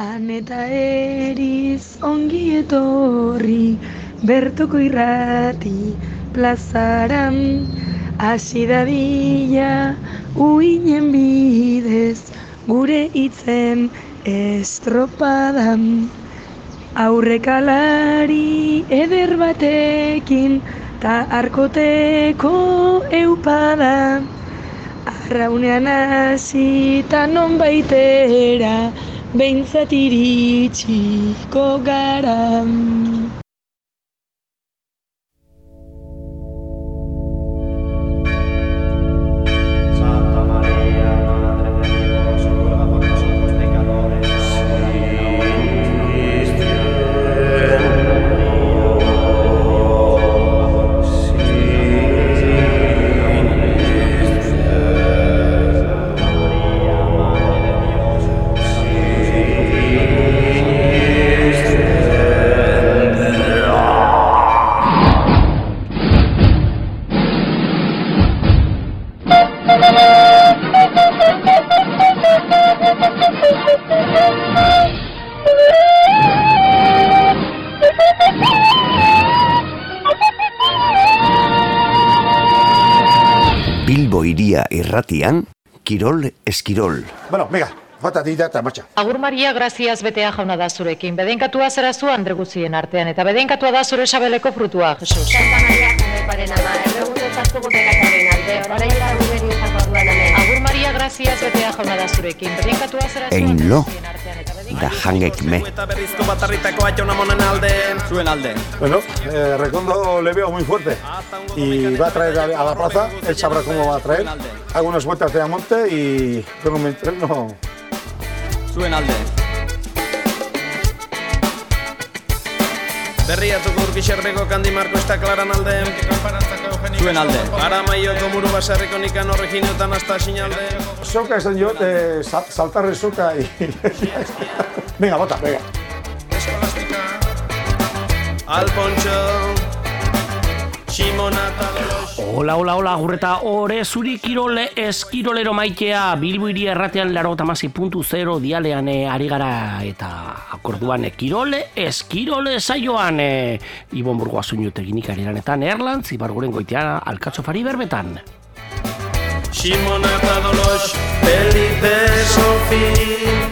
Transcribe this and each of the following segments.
Han eta eriz ongi etorri, bertoko irrati plazaran, hasi dadila uinen bidez, gure hitzen estropadan. Aurrekalari eder batekin, ta arkoteko eupada. Arraunean hasita non baitera, behintzat iritsiko gara. Kirol Eskirol. Bueno, venga, bata dira eta marcha. Agur Maria, graziaz betea jauna da zurekin. Bedenkatua zera zu Andre guztien artean, eta bedenkatua da zure sabeleko frutua, Jesus. Santa Maria Janeparen ama, erregutu bekataren alde, orain eta guberi izako orduan hemen. Agur Maria, graziaz betea jauna da zurekin. Bedenkatua zera zu Andre lo, guztien artean, eta da jangek me. Bueno, eh, Recondo le veo muy fuerte y va a traer a, la plaza, él sabrá cómo va a traer. Hago unas vueltas de Amonte y luego me entreno. Zuen alde Berriatuko urkixerbeko kandi marko ez klaran alde Zuen alde. Ara maioko muru basarriko nikan horreginotan hasta sinalde Soca esan yo, eh, sa- saltar el soca y... venga, bota, venga. Alpontxo Simonata Dolos Hola, hola, hola, gurreta, ore zuri kirole eskirolero maitea, Bilbo hiri erratean laro tamasi puntu zero dialean eh, ari gara eta akorduan eh, kirole eskirole saioan eh, Ibon Burgoa soinutegin ikarianetan Erlantz, Ibarguren goitean alkatzofari berbetan. Simonata Dolos Felipe Sofi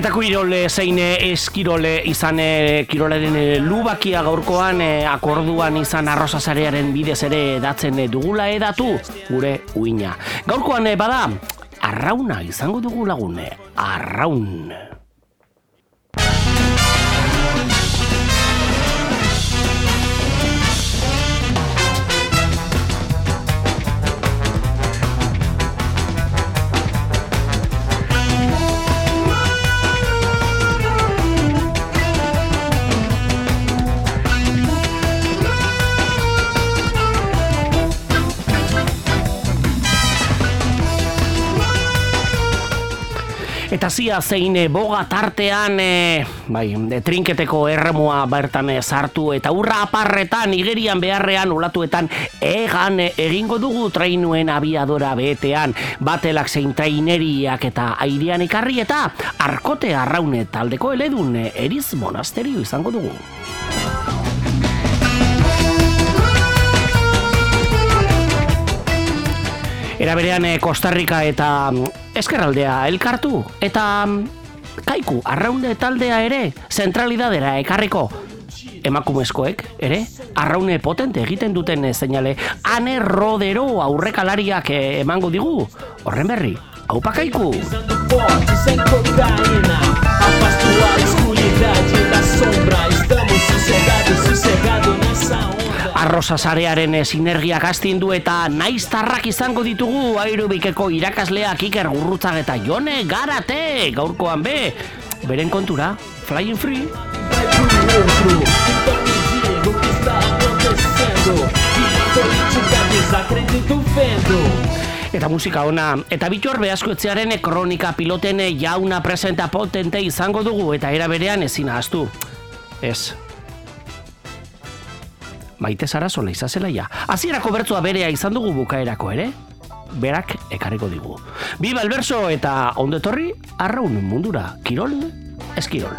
Eta kirole zein eh, eskirole izan eh, kirolaren eh, lubakia gaurkoan eh, akorduan izan arrozazarearen bidez ere datzen eh, dugula edatu gure uina. Gaurkoan eh, bada, arrauna izango dugu lagun, eh, arraun. Eta zia zein eh, boga tartean, e, bai, trinketeko erremua bertan eh, sartu eta urra aparretan, igerian beharrean, ulatuetan, egan egingo dugu trainuen abiadora betean, batelak zein traineriak eta airean ikarri eta arkote arraune taldeko eledun eriz monasterio izango dugu. Era berean Costa Rica eta Eskerraldea elkartu eta mm, kaiku arraunde taldea ere zentralidadera ekarriko emakumezkoek ere arraune potente egiten duten eh, seinale ane rodero aurrekalariak eh, emango digu horren berri Aupa kaiku! forte, sem cocaína. Afasta a escuridade da sombra. Estamos sossegados, sossegados nessa onda. Arrosa sarearen eh, sinergia gastindu eta naiztarrak izango ditugu airubikeko irakasleak Iker Gurrutzag eta Jone Garate. Gaurkoan be beren kontura Flying Free. Eta musika ona eta bitor behaskoetzearen kronika piloten eh, jauna presenta potente izango dugu eta era berean ezin ahaztu. Ez Maite zara sola izazela ja. Hasierako bertzua berea izan dugu bukaerako ere? berak ekarriko digu. Biba elberso eta ondetorri, arraun mundura, kirol, eskirol.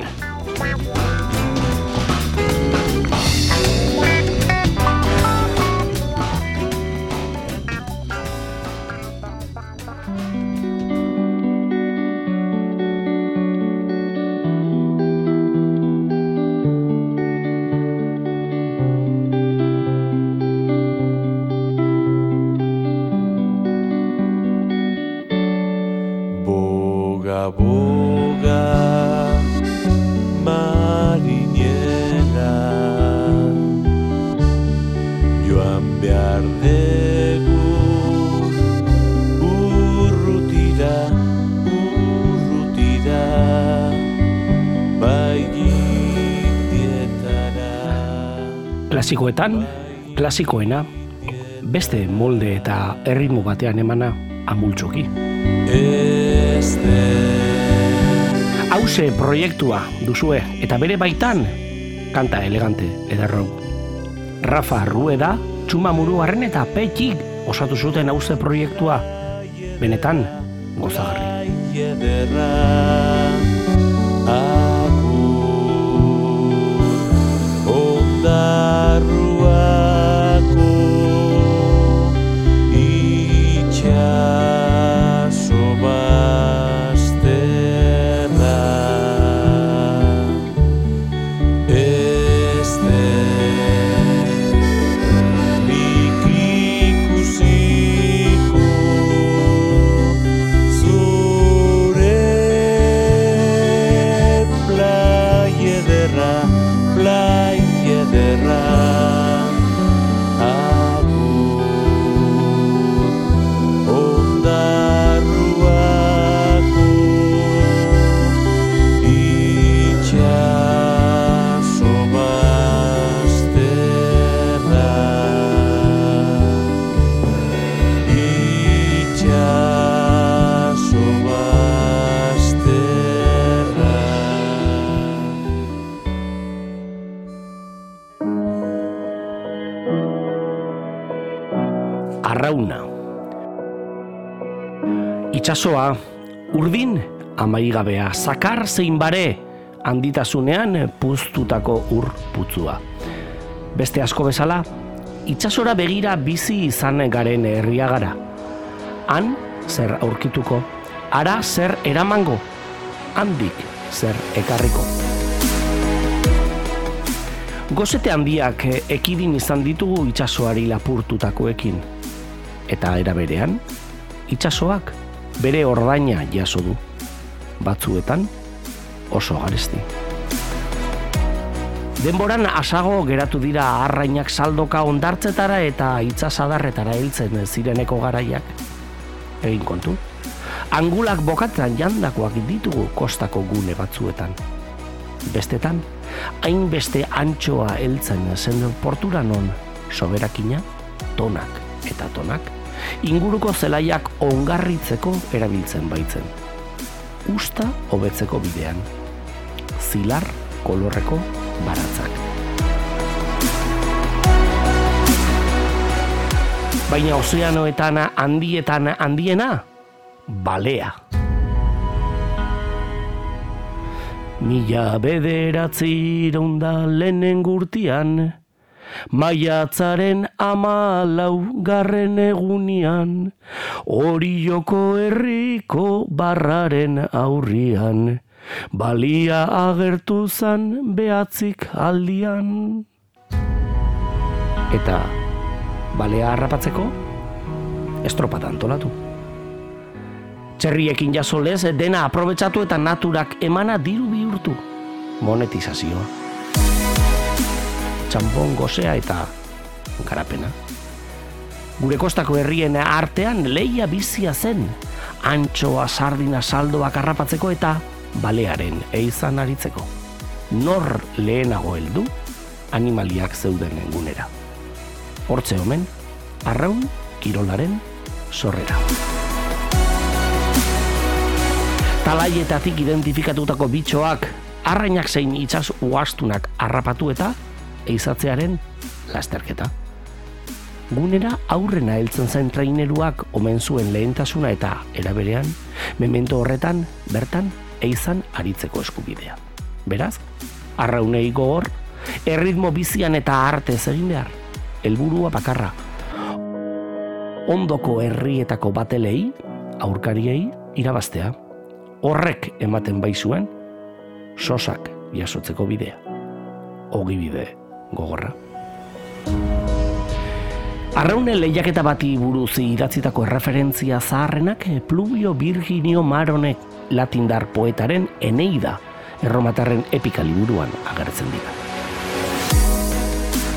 Klasikoetan, klasikoena, beste molde eta erritmo batean emana amultxoki. Este Hauze proiektua duzue eta bere baitan kanta elegante ederrau. Rafa Rueda, Txuma Muruarren eta Petik osatu zuten hauze proiektua. Benetan, gozagarri. Itxasoa, urdin, amaigabea, zakar zein bare, handitasunean puztutako ur putzua. Beste asko bezala, itxasora begira bizi izan garen herria gara. Han, zer aurkituko, ara zer eramango, handik zer ekarriko. Gozete handiak ekidin izan ditugu itsasoari lapurtutakoekin. Eta era berean, itsasoak bere ordaina jaso du. Batzuetan oso garesti. Denboran asago geratu dira arrainak saldoka ondartzetara eta itsasadarretara heltzen zireneko garaiak. Egin kontu. Angulak bokatzen jandakoak ditugu kostako gune batzuetan. Bestetan, hainbeste antxoa heltzen zen portura non soberakina, tonak eta tonak, inguruko zelaiak ongarritzeko erabiltzen baitzen. Usta hobetzeko bidean. Zilar kolorreko baratzak. Baina ozeanoetan handietan handiena, balea. Mila bederatzi da lehenen gurtian, maiatzaren amalau garren egunian, orioko herriko barraren aurrian, balia agertu zan behatzik aldian. Eta balea harrapatzeko, estropat antolatu. Txerriekin jasolez dena aprobetsatu eta naturak emana diru bihurtu. Monetizazioa. Txampon gozea eta garapena. Gure kostako herrien artean leia bizia zen. Antxoa, sardina, saldoak harrapatzeko eta balearen eizan aritzeko. Nor lehenago heldu animaliak zeuden engunera. Hortze omen, arraun kirolaren sorrera. Talaietatik identifikatutako bitxoak, arrainak zein itsas uastunak harrapatu eta eizatzearen lasterketa. gunera aurrena heltzen zen traineruak omen zuen lehentasuna eta eraberean, memento horretan, bertan, eizan aritzeko eskubidea. Beraz, arraunei gogor, erritmo bizian eta arte egin behar, helburua bakarra. Ondoko herrietako batelei, aurkariei, irabaztea. Horrek ematen bai zuen, sosak jasotzeko bidea. Ogi bide gogorra. Arraunen lehiaketa bati buruz idatzitako erreferentzia zaharrenak Pluvio Virginio Maronek latindar poetaren Eneida erromatarren epika liburuan agertzen dira.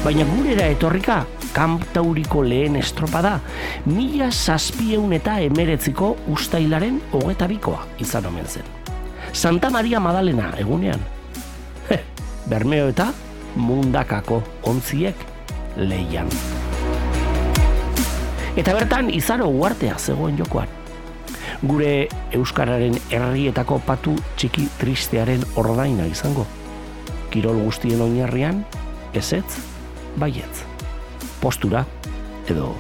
Baina gurera etorrika, kamptauriko lehen estropada, mila zazpieun eta emeretziko ustailaren hogetabikoa izan omen zen. Santa Maria Madalena egunean. He, Bermeo eta mundakako ontziek leian. Eta bertan izaro uartea zegoen jokoan. Gure Euskararen herrietako patu txiki tristearen ordaina izango. Kirol guztien oinarrian, ezetz, baietz. Postura, edo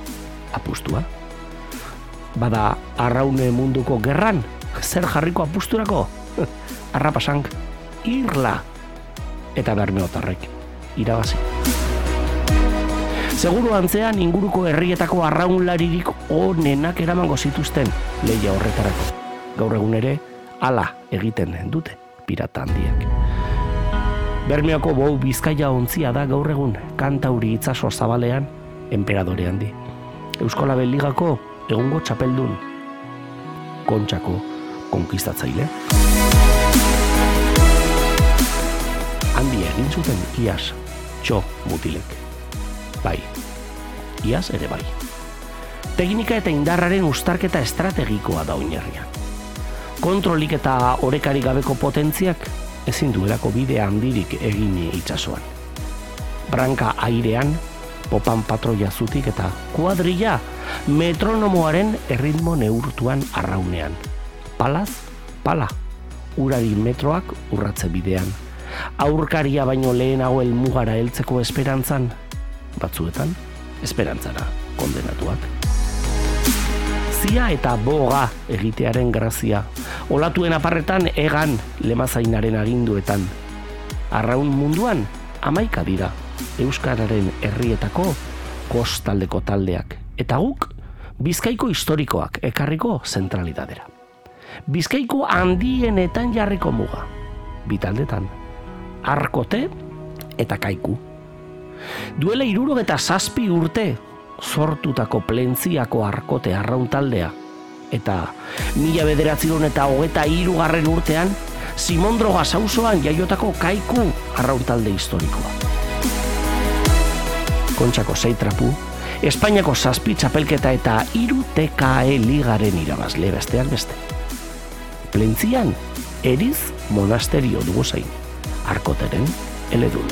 apustua. Bada arraune munduko gerran, zer jarriko apusturako? Arrapasank, irla. Eta bermeotarrek, irabazi. Seguru antzean inguruko herrietako arraunlaririk onenak eramango zituzten leia horretarako. Gaur egun ere, hala egiten dute pirata handiak. Bermeoko bou bizkaia ontzia da gaur egun kantauri itzaso zabalean emperadore handi. Euskola Beligako egungo txapeldun kontxako konkistatzaile. Handi egin zuten iaz txo mutilek. Bai, iaz ere bai. Teknika eta indarraren ustarketa estrategikoa da oinarrian. Kontrolik eta orekari gabeko potentziak ezin duelako bide handirik egin itsasoan. Branka airean, popan patroia zutik eta kuadrilla metronomoaren erritmo neurtuan arraunean. Palaz, pala, urari metroak urratze bidean. Aurkaria baino lehenago helmugara heltzeko esperantzan, batzuetan, esperantzara kondenatuak. Zia eta boga egitearen grazia, olatuen aparretan egan lemazainaren aginduetan. Arraun munduan, amaika dira, Euskararen herrietako kostaldeko taldeak. Eta guk, bizkaiko historikoak ekarriko zentralidadera. Bizkaiko handienetan jarriko muga. Bitaldetan, arkote eta kaiku. Duela iruro eta zazpi urte sortutako plentziako arkote arraun taldea. Eta mila bederatziron eta hogeta irugarren urtean, Simondroga sauzoan jaiotako kaiku arraun talde historikoa. Kontxako zeitrapu, Espainiako zazpi txapelketa eta iru TKE ligaren irabazle besteak beste. Plentzian, eriz monasterio dugu zain, arkoteren eledun.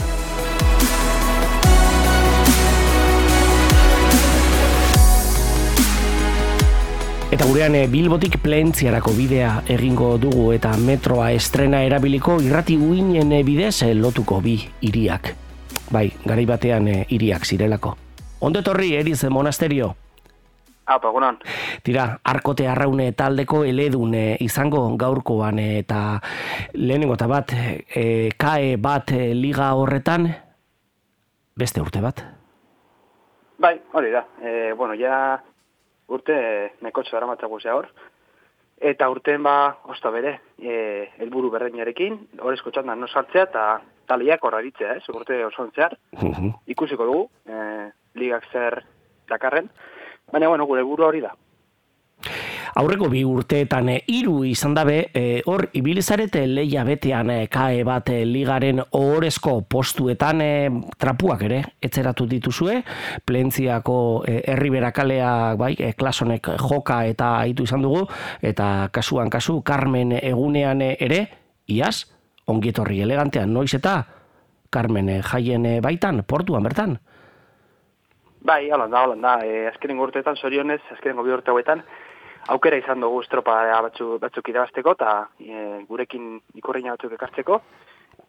Eta gurean eh, Bilbotik plentziarako bidea egingo dugu eta metroa estrena erabiliko irrati uinen eh, bidez eh, lotuko bi hiriak. Bai, garai batean hiriak zirelako. Ondo etorri, Eriz Monasterio. Apa, gunan. Tira, arkote arraune taldeko eledun eh, izango gaurkoan eh, eta lehenengo eta bat, eh, kae bat eh, liga horretan, beste urte bat. Bai, hori da. E, bueno, ja urte nekotxo dara matzago hor. Eta urten ba, osta bere, e, elburu berdinarekin, horrezko txandan no sartzea eta taliak horra ditzea, ez, urte osontzear. Ikusiko dugu, e, ligak zer dakarren. Baina, bueno, gure buru hori da. Aurreko bi urteetan eh, hiru izan dabe, eh, hor ibilizarete leia betean eh, kae bat eh, ligaren ohorezko postuetan eh, trapuak ere, etzeratu dituzue, plentziako eh, herriberakalea bai, eh, klasonek joka eta aitu izan dugu, eta kasuan kasu, Carmen egunean ere, iaz, ongietorri elegantean, noiz eta Carmen jaien baitan, portuan bertan. Bai, holan da, holan da. E, azkenen urteetan, sorionez, azkenen bi urte hauetan, aukera izan dugu estropa batzu, batzuk irabazteko, eta e, gurekin ikurreina batzuk ekartzeko.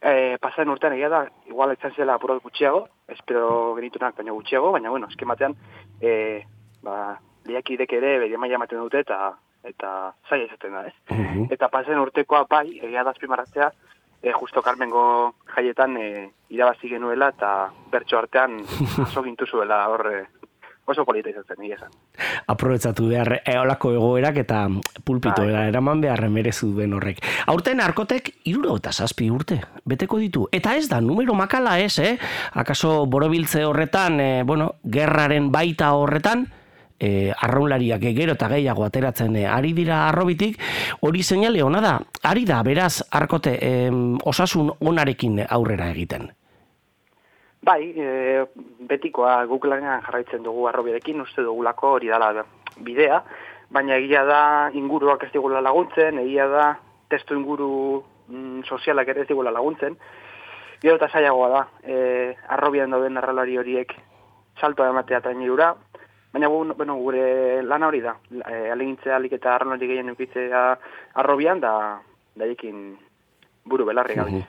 E, pasaren urtean egia da, igual izan zela apuro gutxiago, espero genitunak baina gutxiago, baina bueno, esken batean, e, ba, lehiakidek ere bere maila ematen dute eta eta zaila izaten da, ez? Mhm. Eta pasen urtekoa bai, egia da azpimarratzea, e, justo Carmengo jaietan e, irabazi genuela eta bertso artean oso gintu zuela hor e, oso polita izan zen, egia esan. aprobetsatu behar eolako egoerak eta pulpitoera eraman behar merezu duen horrek. Aurten arkotek iruro eta zazpi urte, beteko ditu. Eta ez da, numero makala ez, eh? Akaso borobiltze horretan, eh, bueno, gerraren baita horretan, eh, arraunlariak gero eta gehiago ateratzen eh, ari dira arrobitik, hori seinale ona da, ari da, beraz, arkote, em, osasun onarekin aurrera egiten. Bai, e, betikoa guk lanean jarraitzen dugu arrobiarekin, uste dugulako hori dala bidea, baina egia da inguruak ez digula laguntzen, egia da testu inguru mm, sozialak ere ez digula laguntzen, gero eta zailagoa da, e, arrobian dauden arralari horiek saltoa ematea trainirura, baina gu- bueno, gure lana hori da, e, alegintzea alik eta arralari gehien eukitzea arrobian, da daiekin buru belarri gabe.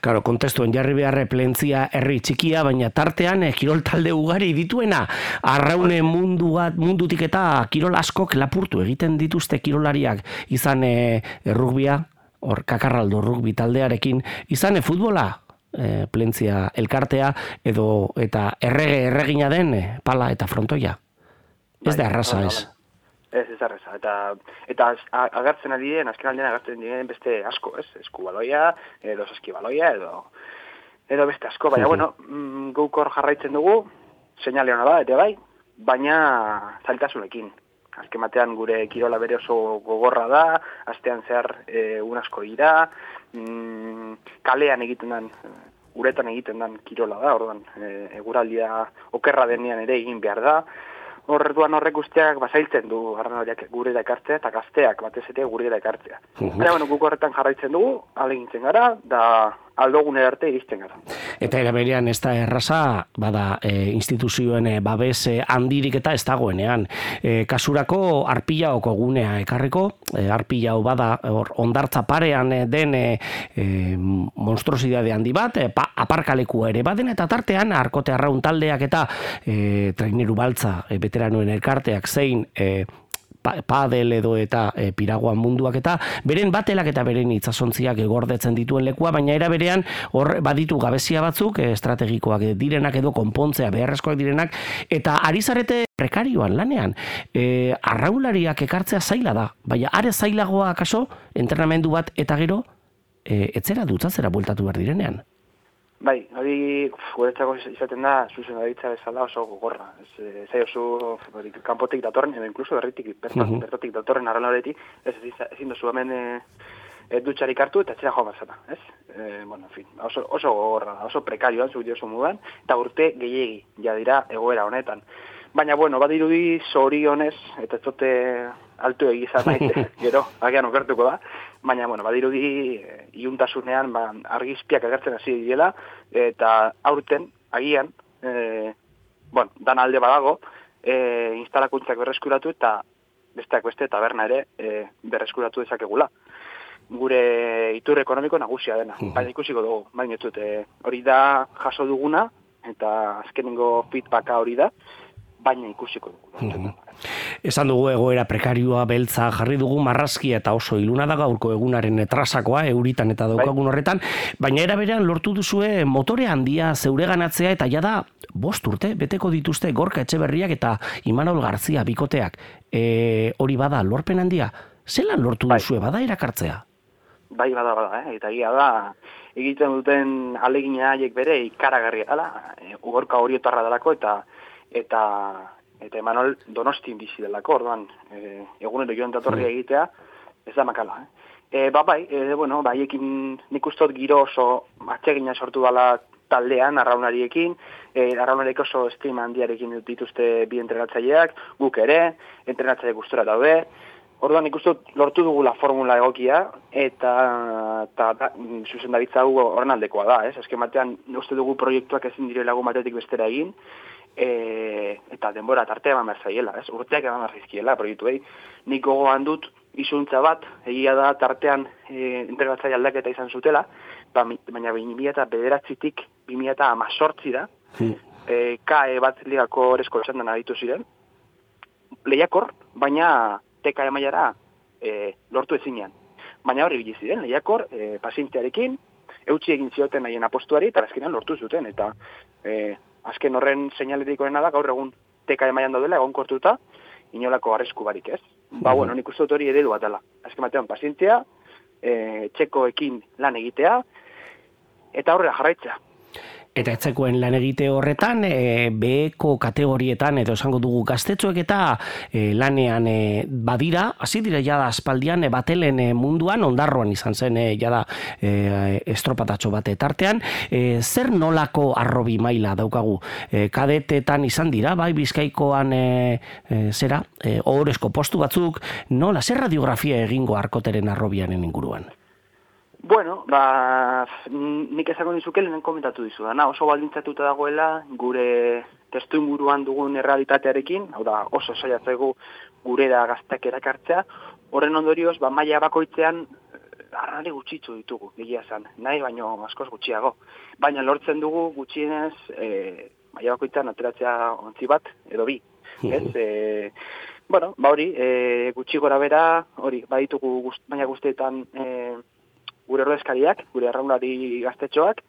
Claro, kontestuen jarri beharre plentzia herri txikia, baina tartean eh, kirol talde ugari dituena. Arraune mundua, mundutik eta kirol askok lapurtu egiten dituzte kirolariak. Izan e, rugbia, hor kakarraldo rugbi taldearekin, izan e, futbola, e, plentzia elkartea, edo eta errege erregina den e, pala eta frontoia. Ez da erraza ez. Ez, ez arreza. Eta, eta agertzen ari diren, azken aldean agertzen diren beste asko, ez? Eskubaloia, edo saskibaloia, edo, edo beste asko. Baina, bueno, mm, guk hor jarraitzen dugu, seinale hona da, ere bai, baina zailtasunekin. Azken batean gure kirola bere oso gogorra da, astean zehar e, un asko dira, mm, kalean egiten den, uretan egiten den kirola da, orduan, e, eguraldia okerra denean ere egin behar da, Orduan horrek guztiak basailtzen du arranoriak gure da ekartzea eta gazteak batez ere gure da ekartzea. Mhm. Baina, bueno, guk horretan jarraitzen dugu, alegintzen gara, da aldogunera arte iristen gara. Eta era berean ez da erraza, bada e, instituzioen e, babes e, handirik eta ez dagoenean. E, kasurako arpilaoko gunea ekarriko, e, arpilau bada hor ondartza parean e, den e, e, monstruosidade handi bat, e, pa, aparkalekua ere baden eta tartean arkote arraun taldeak eta e, traineru baltza e, veteranoen elkarteak zein e, padel edo eta e, piraguan munduak eta beren batelak eta beren itsasontziak egordetzen dituen lekua, baina era berean hor baditu gabezia batzuk e, estrategikoak direnak edo konpontzea beharrezkoak direnak eta ari zarete prekarioan lanean e, arraulariak ekartzea zaila da, baina are zailagoa akaso entrenamendu bat eta gero e, etzera dutzatzera bueltatu behar direnean. Bai, hori guretzako izaten da zuzen daritza bezala oso gogorra. Ez, eh, zai oso kanpotik datorren, edo inkluso berritik, bertot, Mhm. bertotik datorren arralaretik, ez ez, ezin duzu hemen e, e, dutxarik hartu eta etxera joan bazara, ez? E, bueno, en fin, oso, oso gogorra oso prekarioan, zuk diozu mudan, eta urte gehiegi ja dira egoera honetan. Baina, bueno, badirudi zorionez, eta ez dute altu egizan nahi, gero, agian okertuko da, baina, bueno, badirudi e, iuntasunean ba, argizpiak agertzen hasi direla, eta aurten, agian, e, bueno, dan alde badago, e, instalakuntzak berreskuratu eta besteak beste taberna ere e, berreskuratu dezakegula. Gure itur ekonomiko nagusia dena, baina ikusiko dugu, baina ez dut, e, hori da jaso duguna, eta azkenengo feedbacka hori da, baina ikusiko dugu. Esan dugu egoera prekarioa beltza jarri dugu marrazkia eta oso iluna da gaurko egunaren etrasakoa euritan eta daukagun horretan, baina era berean lortu duzue motore handia zeureganatzea eta jada bost urte beteko dituzte Gorka Etxeberriak eta Imanol Garzia bikoteak. E, hori bada lorpen handia, zelan lortu duzue bada erakartzea? Bai, bada, bada, eh? eta egia da, egiten duten alegina haiek bere ikaragarria dela, e, ugorka horiotarra delako, eta eta eta Emanol Donostin bizi delako, orduan, e, egunero joan datorria egitea, ez da makala, eh? E, ba, bai, e, bueno, baiekin nik ustot giro oso atsegina sortu dela taldean, arraunariekin, e, arraunariek oso estima handiarekin dituzte bi entrenatzaileak, guk ere, entrenatzaileak gustora daude, Orduan dut lortu dugula formula egokia eta, da, mm, zuzendaritza hau horren aldekoa da, ez? Azken batean uste dugu proiektuak ezin direla lagun batetik bestera egin, e, eta denbora tartea eman behar zaiela, ez? Urteak eman behar zizkiela proiektuei. Nik gogoan dut izuntza bat, egia da tartean e, entregatzaile aldaketa izan zutela, ba, baina 2000 eta bederatzitik 2000 eta amazortzi da, e, KE bat ligako orezko txandan aditu ziren, lehiakor, baina teka emaiara e, lortu ezinean. Baina hori ibili ziren, lehiakor, e, pazientearekin, eutxi egin zioten haien apostuari, eta azkenean lortu zuten, eta e, azken horren seinaletikoena da, gaur egun teka emaian daudela, egon kortuta, inolako arrisku barik ez. Ba, bueno, nik uste dut hori eredu bat dela. Azken batean, pazientea, e, txekoekin lan egitea, eta horrela jarraitzea. Eta etzekoen lan egite horretan, e, beheko kategorietan, edo esango dugu gaztetxoek eta e, lanean e, badira, hasi dira jada aspaldian, e, batelen e, munduan, ondarroan izan zen e, jada e, estropatatxo bate tartean, e, zer nolako arrobi maila daukagu? E, kadetetan izan dira, bai bizkaikoan e, e, zera, e, ohorezko postu batzuk, nola, zer radiografia egingo arkoteren arrobianen inguruan? Bueno, ba, nik esango nizuke lehen komentatu dizu da. oso baldintzatuta dagoela gure testu inguruan dugun errealitatearekin, hau da oso saiatzegu gure da gaztak erakartzea, horren ondorioz, ba, maila bakoitzean arrari gutxitzu ditugu, egia esan, nahi baino askoz gutxiago. Baina lortzen dugu gutxienez e, maila bakoitzean ateratzea ontzi bat, edo bi. Ez, e, bueno, ba hori, e, gutxi gora bera, hori, baditugu gust, baina guztietan e, gure ordezkariak, gure arraunari gaztetxoak,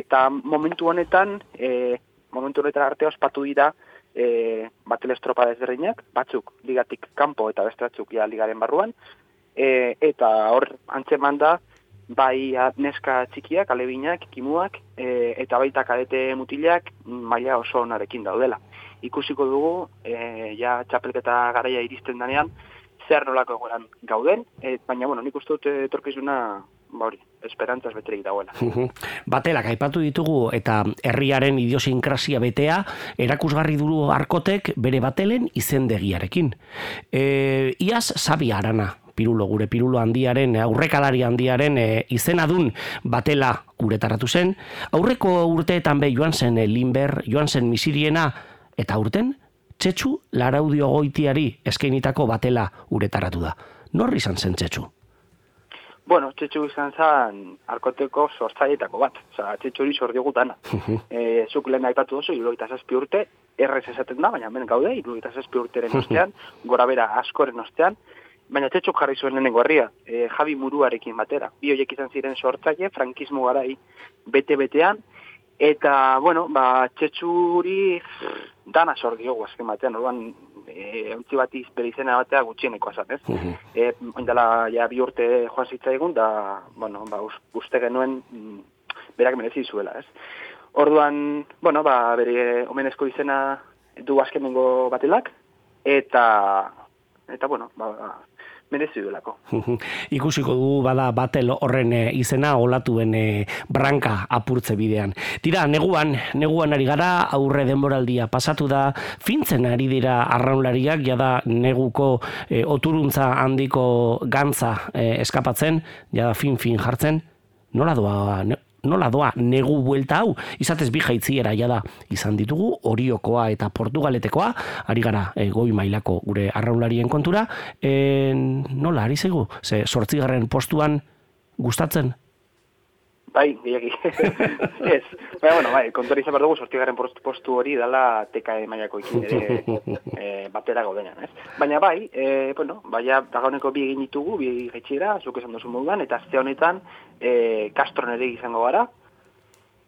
eta momentu honetan, e, momentu honetan arte ospatu dira e, batele estropa desberdinak, batzuk ligatik kanpo eta beste batzuk ja ligaren barruan, e, eta hor antzeman da, bai neska txikiak, alebinak, kimuak, e, eta baita kadete mutilak maila oso onarekin daudela. Ikusiko dugu, e, ja txapelketa garaia iristen danean, zer nolako egoran gauden, e, baina, bueno, nik uste dut etorkizuna ba hori, esperantzaz beterik dagoela. Batelak aipatu ditugu eta herriaren idiosinkrasia betea erakusgarri duru arkotek bere batelen izendegiarekin. E, iaz sabi arana, pirulo, gure pirulo handiaren, aurrekalari handiaren e, izenadun batela uretaratu zen. Aurreko urteetan be joan zen e, Linber, joan zen Misiriena, eta urten, txetxu laraudio goitiari eskainitako batela uretaratu da. Norri izan zen txetxu? Bueno, txetxu izan zen arkoteko sortzaietako bat. Osa, txetxu hori sordio gutana. e, zuk lehen aipatu dozu, irurogeita zazpi urte, errez esaten da, baina hemen gaude, irurogeita zazpi urteren ostean, gora bera askoren ostean, baina txetxu jarri zuen lehenengo herria, e, Javi Muruarekin batera. Bi horiek izan ziren sortzaile, frankismo garai bete-betean, eta, bueno, ba, txetxuri dana sordio azken batean, orduan, e, ontzi bat bere izena batea gutxieneko azan, ez? Uh -huh. e, ja, bi urte joan zitzaigun, da, bueno, ba, uste genuen mm, berak merezi zuela, ez? Orduan, bueno, ba, bere omenezko izena du azkenengo batelak, eta, eta, bueno, ba, merezi duelako. Ikusiko du bada batel horren eh, izena olatuen e, branka apurtze bidean. Tira, neguan, neguan ari gara, aurre denboraldia pasatu da, fintzen ari dira arraunlariak, jada neguko e, oturuntza handiko gantza eskapatzen, jada fin-fin jartzen, nola doa, nola doa negu buelta hau, izatez bi jaitziera ja da izan ditugu, oriokoa eta portugaletekoa, ari gara e, goi mailako gure arraunlarien kontura, e, nola ari zego, ze sortzigarren postuan gustatzen? Bai, gehiagi. ez. Baina, bueno, bai, kontuari izan dugu sortigaren postu hori dala teka mailako ikin ere e, batera gaudenean, ez? Baina bai, e, bueno, baina dagoeneko bi egin ditugu, bi gaitxera, zuk esan duzu moduan, eta azte honetan e, kastron ere izango gara.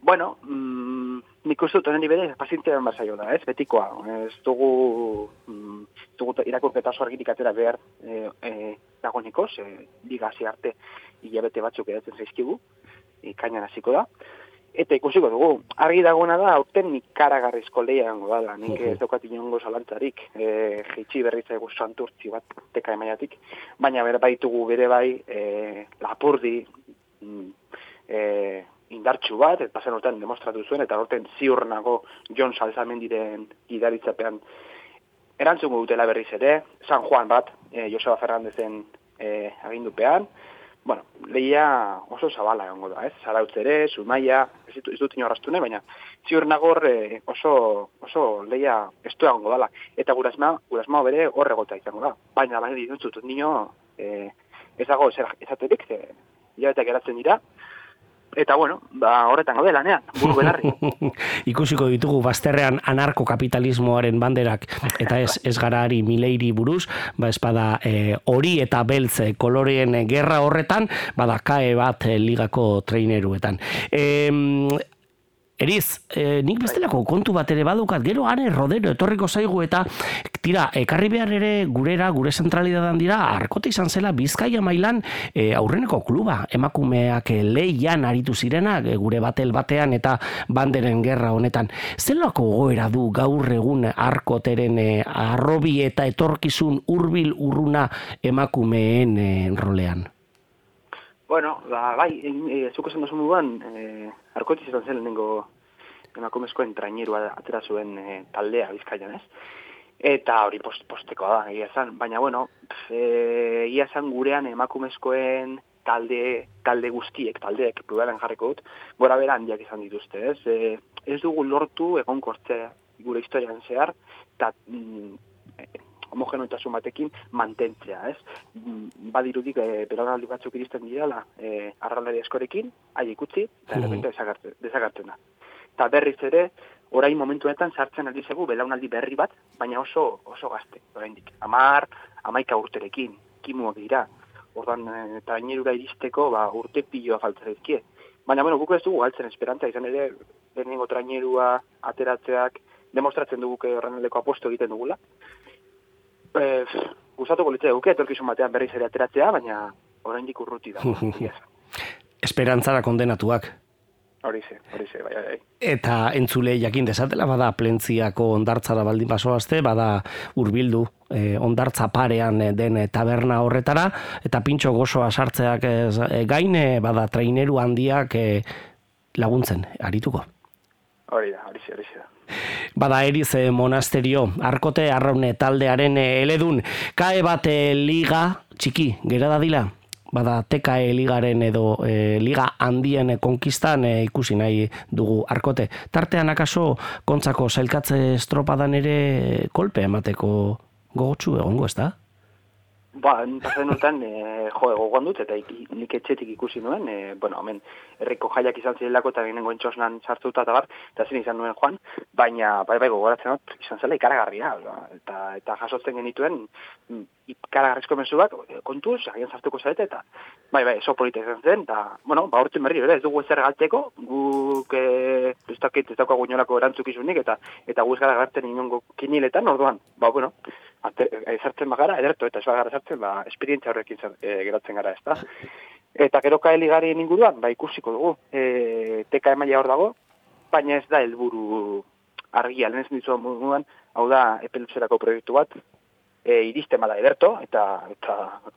Bueno, mm, nik uste dut honen ibere, pazientean bazaio da, ez? Betikoa, ez dugu, mm, dugu irakurketa oso argitik atera behar e, e, dagoeneko, ze digazi arte hilabete batzuk edatzen zaizkigu, ikainan hasiko da. Eta ikusiko dugu, argi dagoena da, aurten ikaragarrizko lehia gango dala, nik ez daukat inongo zalantzarik, e, jitsi berriz egu santurtzi bat teka emaiatik, baina bere baitugu bere bai e, lapurdi mm, e, indartxu bat, eta pasen urtean demostratu zuen, eta aurten ziur nago John Salzamendiren idaritzapean erantzungo dutela berriz ere, San Juan bat, e, Joseba Fernandezen e, agindupean, bueno, lehia oso zabala egongo da, ez? Zarautz ere, Zumaia, ez dut, ez dut inorrastune, baina ziur nagor eh, oso, oso lehia estu egongo dala. Eta gurasma, gurasma bere horregota izango da. Baina, baina, dut dut, nino, eh, ez dago ezaterik, ze, hilabetak geratzen dira, eta bueno, ba, horretan gaude lanean, buru belarri. Ikusiko ditugu bazterrean anarkokapitalismoaren banderak eta ez ez garari mileiri buruz, ba espada eh, hori eta beltz eh, koloreen eh, gerra horretan, bada kae bat ligako traineruetan. Em, Eriz, e, nik bestelako kontu bat ere badukat, gero are rodero etorriko zaigu eta tira, ekarri behar ere gurera, gure zentralidadan dira, arkote izan zela Bizkaia mailan e, aurreneko kluba, emakumeak leian aritu zirenak, e, gure batel batean eta banderen gerra honetan. Zelako goera du gaur egun arkoteren e, arrobi eta etorkizun hurbil urruna emakumeen e, rolean? Bueno, ba, bai, e, zuko zen dasun duan, e, arkotiz izan zen lehenengo emakumezkoen trainerua atera zuen e, taldea bizkaian ez. Eta hori post, postekoa da, egia esan. Baina, bueno, pf, e, egia esan gurean emakumezkoen talde, talde guztiek, taldeek, pluralen jarriko dut, gora bera handiak izan dituzte, ez? E, ez dugu lortu egon gure historian zehar, eta mm, homogenoitasun batekin mantentzea, ez? Mm, Badirudik e, belaunaldi batzuk iristen direla e, arraldari askorekin, hai ikutzi, eta errepente desagartzen, desagartzen da. Eta berriz ere, orain momentuetan sartzen ari zegu belaunaldi berri bat, baina oso oso gazte, oraindik. Amar, amaika urterekin, kimuak dira. Ordan e, trainerura iristeko, ba, urte piloa faltzen dizkie. Baina, bueno, guk ez dugu galtzen esperantza, izan ere, lehenengo trainerua ateratzeak, demostratzen dugu horren aldeko aposto egiten dugula. Eh, gustatuko litzai guke etorkizun batean berriz ere ateratzea, baina oraindik urruti da. Esperantzara kondenatuak. Hori ze, hori ze, bai, bai. Eta entzule jakin desatela, bada plentziako ondartzara baldin basoazte, bada hurbildu eh, ondartza parean eh, den eh, taberna horretara, eta pintxo gozoa sartzeak ez, eh, gain, bada traineru handiak eh, laguntzen, arituko. Hori da, hori ze, hori ze. Bada eriz monasterio, arkote arraune taldearen eledun, kae bat liga txiki, gera dadila? Bada TKE ligaren edo eh, liga handien konkistan eh, ikusi nahi dugu arkote. Tartean akaso kontzako zailkatze estropadan ere kolpe emateko gogotsu egongo, ez da? Ba, pasen urtean, e, jo, gogoan dut, eta ik- nik etxetik ikusi nuen, e, bueno, hemen, herriko jaiak izan zirelako, eta lehenengo entxosnan sartuta eta bar, eta zin izan nuen joan, baina, bai, bai, gogoratzen dut, izan zela ikaragarria, ba, eta, eta jasotzen genituen, mm, ikaragarrizko mezuak, e, kontuz, agian sartuko zarete, eta, bai, bai, oso polita izan zen, eta, bueno, ba, hortzen berri, ere, ez dugu ezer galtzeko, guk, e, ez dakit, ez daukagu inolako erantzukizunik, eta, eta gu ez gara gartzen inongo kiniletan, orduan, ba, bueno, ate, e, sartzen bagara, ederto, eta ez bagara sartzen, ba, esperientzia horrekin zer, e, geratzen gara, ez da. Eta gero kaeligarien inguruan, ba, ikusiko dugu, e, teka emaila hor dago, baina ez da helburu argia, lehen ez ditu moduan, hau da, epeluzerako proiektu bat, e, iristen bada ederto, eta, eta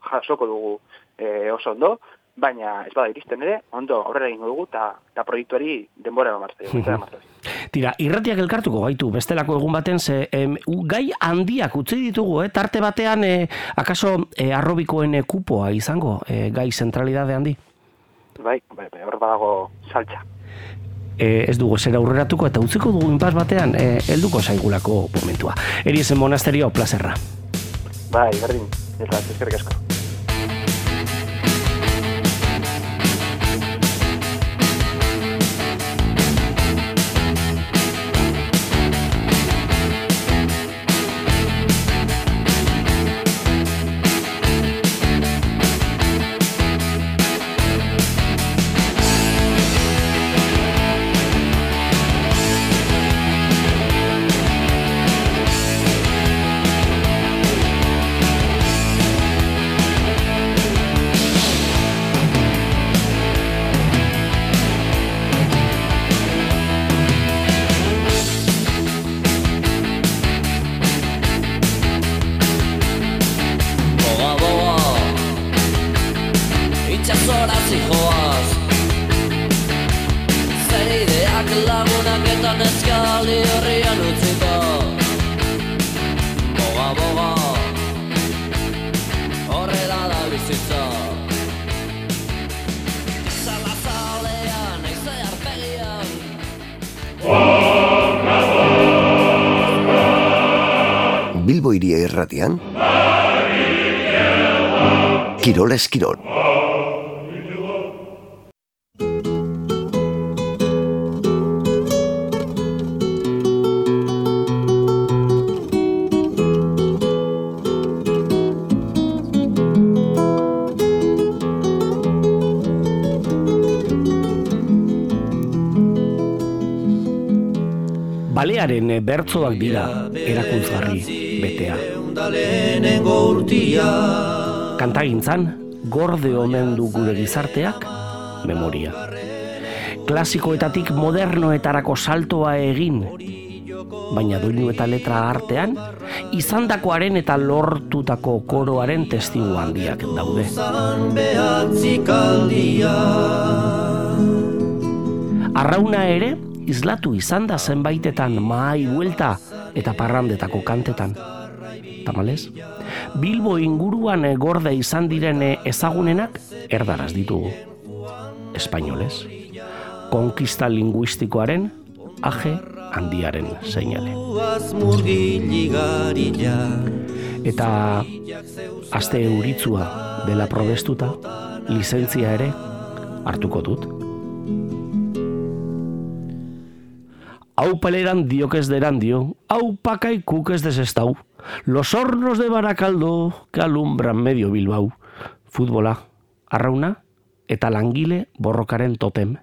jasoko dugu e, oso ondo, baina ez bada iristen ere, ondo aurrera egingo dugu, eta, eta proiektuari denbora eman martza. Tira, irratiak elkartuko gaitu, bestelako egun baten, ze em, gai handiak utzi ditugu, eh? tarte batean eh, akaso eh, arrobikoen eh, kupoa izango, eh, gai zentralidade handi. Bai, bai, bai, hor badago saltza. e, ez dugu zera aurreratuko eta utziko dugu inpas batean e, helduko zaigulako momentua. Eriezen monasterio plazerra. Bai, berdin, eta eskerrik asko. Bilbo iria irratian. Kirol eskirol. Balearen bertzoak dira erakuntzarri betea. Kantagintzan, gorde omen du gure gizarteak, memoria. Klasikoetatik modernoetarako saltoa egin, baina doinu eta letra artean, izandakoaren eta lortutako koroaren testigu handiak daude. Arrauna ere, islatu izan da zenbaitetan mahai buelta eta parrandetako kantetan. Tamalez, Bilbo inguruan eh, gorde izan diren eh, ezagunenak erdaraz ditugu. Espainolez, konkista linguistikoaren aje handiaren seinale. Eta aste euritzua dela probestuta, lizentzia ere hartuko dut. Hau peleran diokez deran dio, hau pakaikuk ez desestau, los hornos de Baracaldo que alumbran medio Bilbao. Futbola, arrauna eta langile borrokaren totem.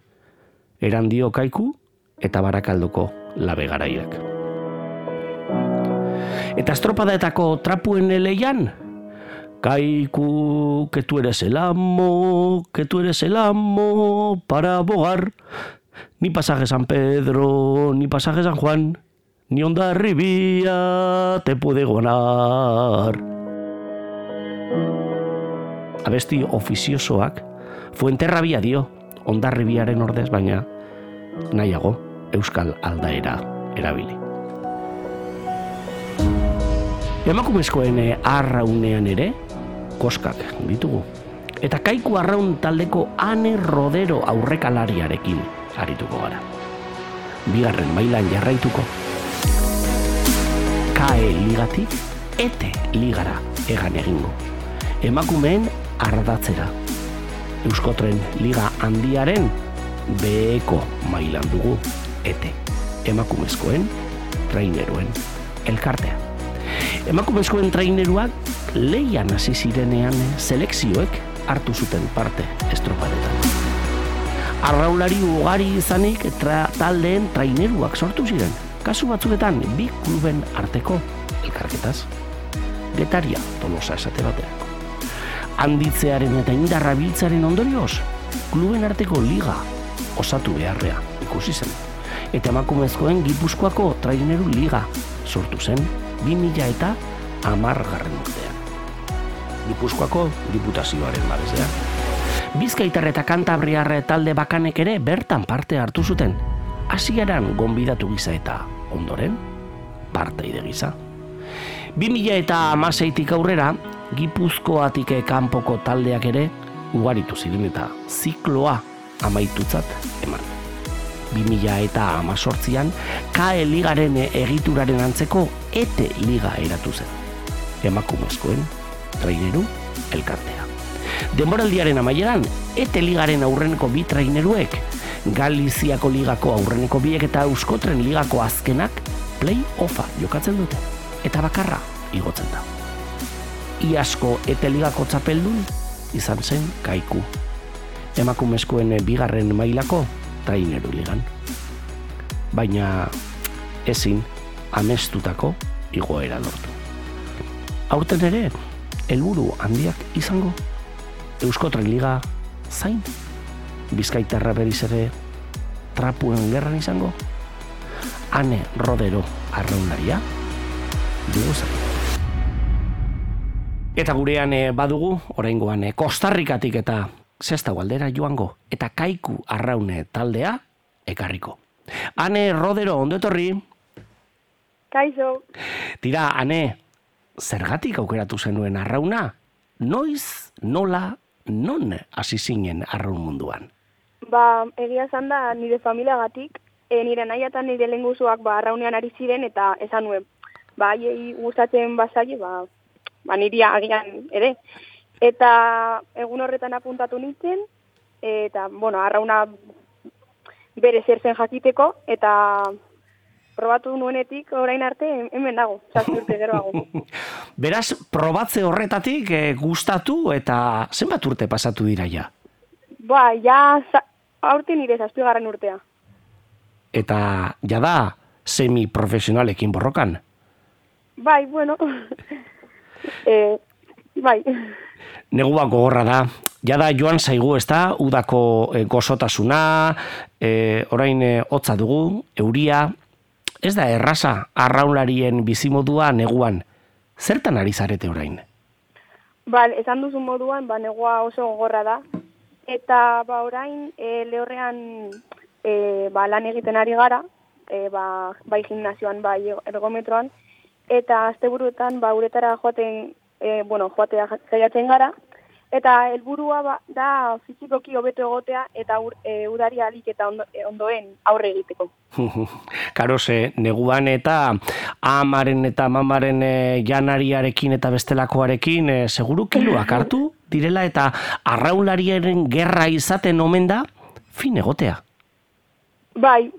Eran dio kaiku eta Barakaldoko labegaraiak. Eta estropadetako trapuen eleian, Kaiku, que tú eres el amo, que tú eres el amo para abogar. Ni pasaje San Pedro, ni pasaje San Juan, ni onda ribia te puede gonar. Abesti ofiziosoak, fuenterrabia dio, ondarribiaren ordez, baina nahiago euskal aldaera erabili. Emakumezkoen eh, arraunean ere, koskak ditugu. Eta kaiku arraun taldeko ane rodero aurrekalariarekin arituko gara. Bigarren mailan jarraituko. KE ligatik, ete ligara egan egingo. Emakumeen ardatzera. Euskotren liga handiaren beheko mailan dugu ete. Emakumezkoen, traineruen, elkartea. Emakumezkoen traineruak leian hasi zirenean selekzioek hartu zuten parte estropadetan. Arraulari ugari izanik tra, taldeen traineruak sortu ziren. Kasu batzuetan bi kluben arteko elkarketaz. Getaria tolosa esate baterako. Handitzearen eta indarra biltzaren ondorioz, kluben arteko liga osatu beharrea ikusi zen. Eta emakumezkoen Gipuzkoako traineru liga sortu zen 2000 eta amargarren urtean. Gipuzkoako diputazioaren babezean. Bizkaitar eta Kantabriarre talde bakanek ere bertan parte hartu zuten. Hasieran gonbidatu gisa eta ondoren parteide gisa. 2000 eta amaseitik aurrera, Gipuzkoatik kanpoko taldeak ere ugaritu ziren eta zikloa amaitutzat eman. 2000 eta amazortzian, KE Ligaren egituraren antzeko ETE Liga eratu zen. Emakumezkoen, traineru, elkartea. Denboraldiaren amaieran, ETE Ligaren aurreneko bi traineruek, Galiziako ligako aurreneko biek eta Euskotren ligako azkenak play-offa jokatzen dute. Eta bakarra igotzen da. Iasko ETE Ligako txapeldun izan zen kaiku. Emakumezkoen bigarren mailako traineru ligan. Baina ezin amestutako igoera lortu. Aurten ere, helburu handiak izango. Euskotren liga zain. Bizkaitarra beriz ere trapuen gerran izango. Ane rodero arraunlaria. Dugu zain. Eta gurean eh, badugu, oraingoan eh, Kostarrikatik eta zesta galdera joango, eta kaiku arraune taldea ekarriko. Ane Rodero, ondo etorri? Kaixo, Tira, ane, zergatik aukeratu zenuen arrauna? Noiz, nola, non hasi zinen arraun munduan? ba, egia esan da nire familiagatik, e, nire nahi eta nire lenguzuak ba, arraunean ari ziren eta esan nuen. Ba, haiei gustatzen bazaie, ba, ba, niri agian ere. Eta egun horretan apuntatu nintzen, eta, bueno, arrauna bere zer zen jakiteko, eta probatu nuenetik orain arte hemen dago, zazpi urte geroago. Beraz, probatze horretatik eh, gustatu eta zenbat urte pasatu dira ja? ba, ja, aurten nire zazpigarren urtea. Eta jada semi-profesionalekin borrokan. Bai, bueno, e, bai, Negua gogorra da. Jada joan zaigu, ez da, udako e, gozotasuna, e, orain e, hotza dugu, euria, ez da erraza arraunlarien bizimodua neguan. Zertan ari zarete orain? Ba, esan duzu moduan, ba, negua oso gogorra da. Eta, ba, orain, e, lehorrean e, ba, lan egiten ari gara, e, ba, bai gimnazioan, bai ergometroan, eta asteburuetan, ba, uretara joaten, e, bueno, joatea saiatzen gara, eta helburua ba, da fizikoki hobeto egotea eta ur, e, udari alik eta ondo, e, ondoen aurre egiteko. Karo, ze, neguan eta amaren eta mamaren e, janariarekin eta bestelakoarekin e, seguru kiluak hartu direla eta arraunlariaren gerra izaten omen da fin egotea. Bai,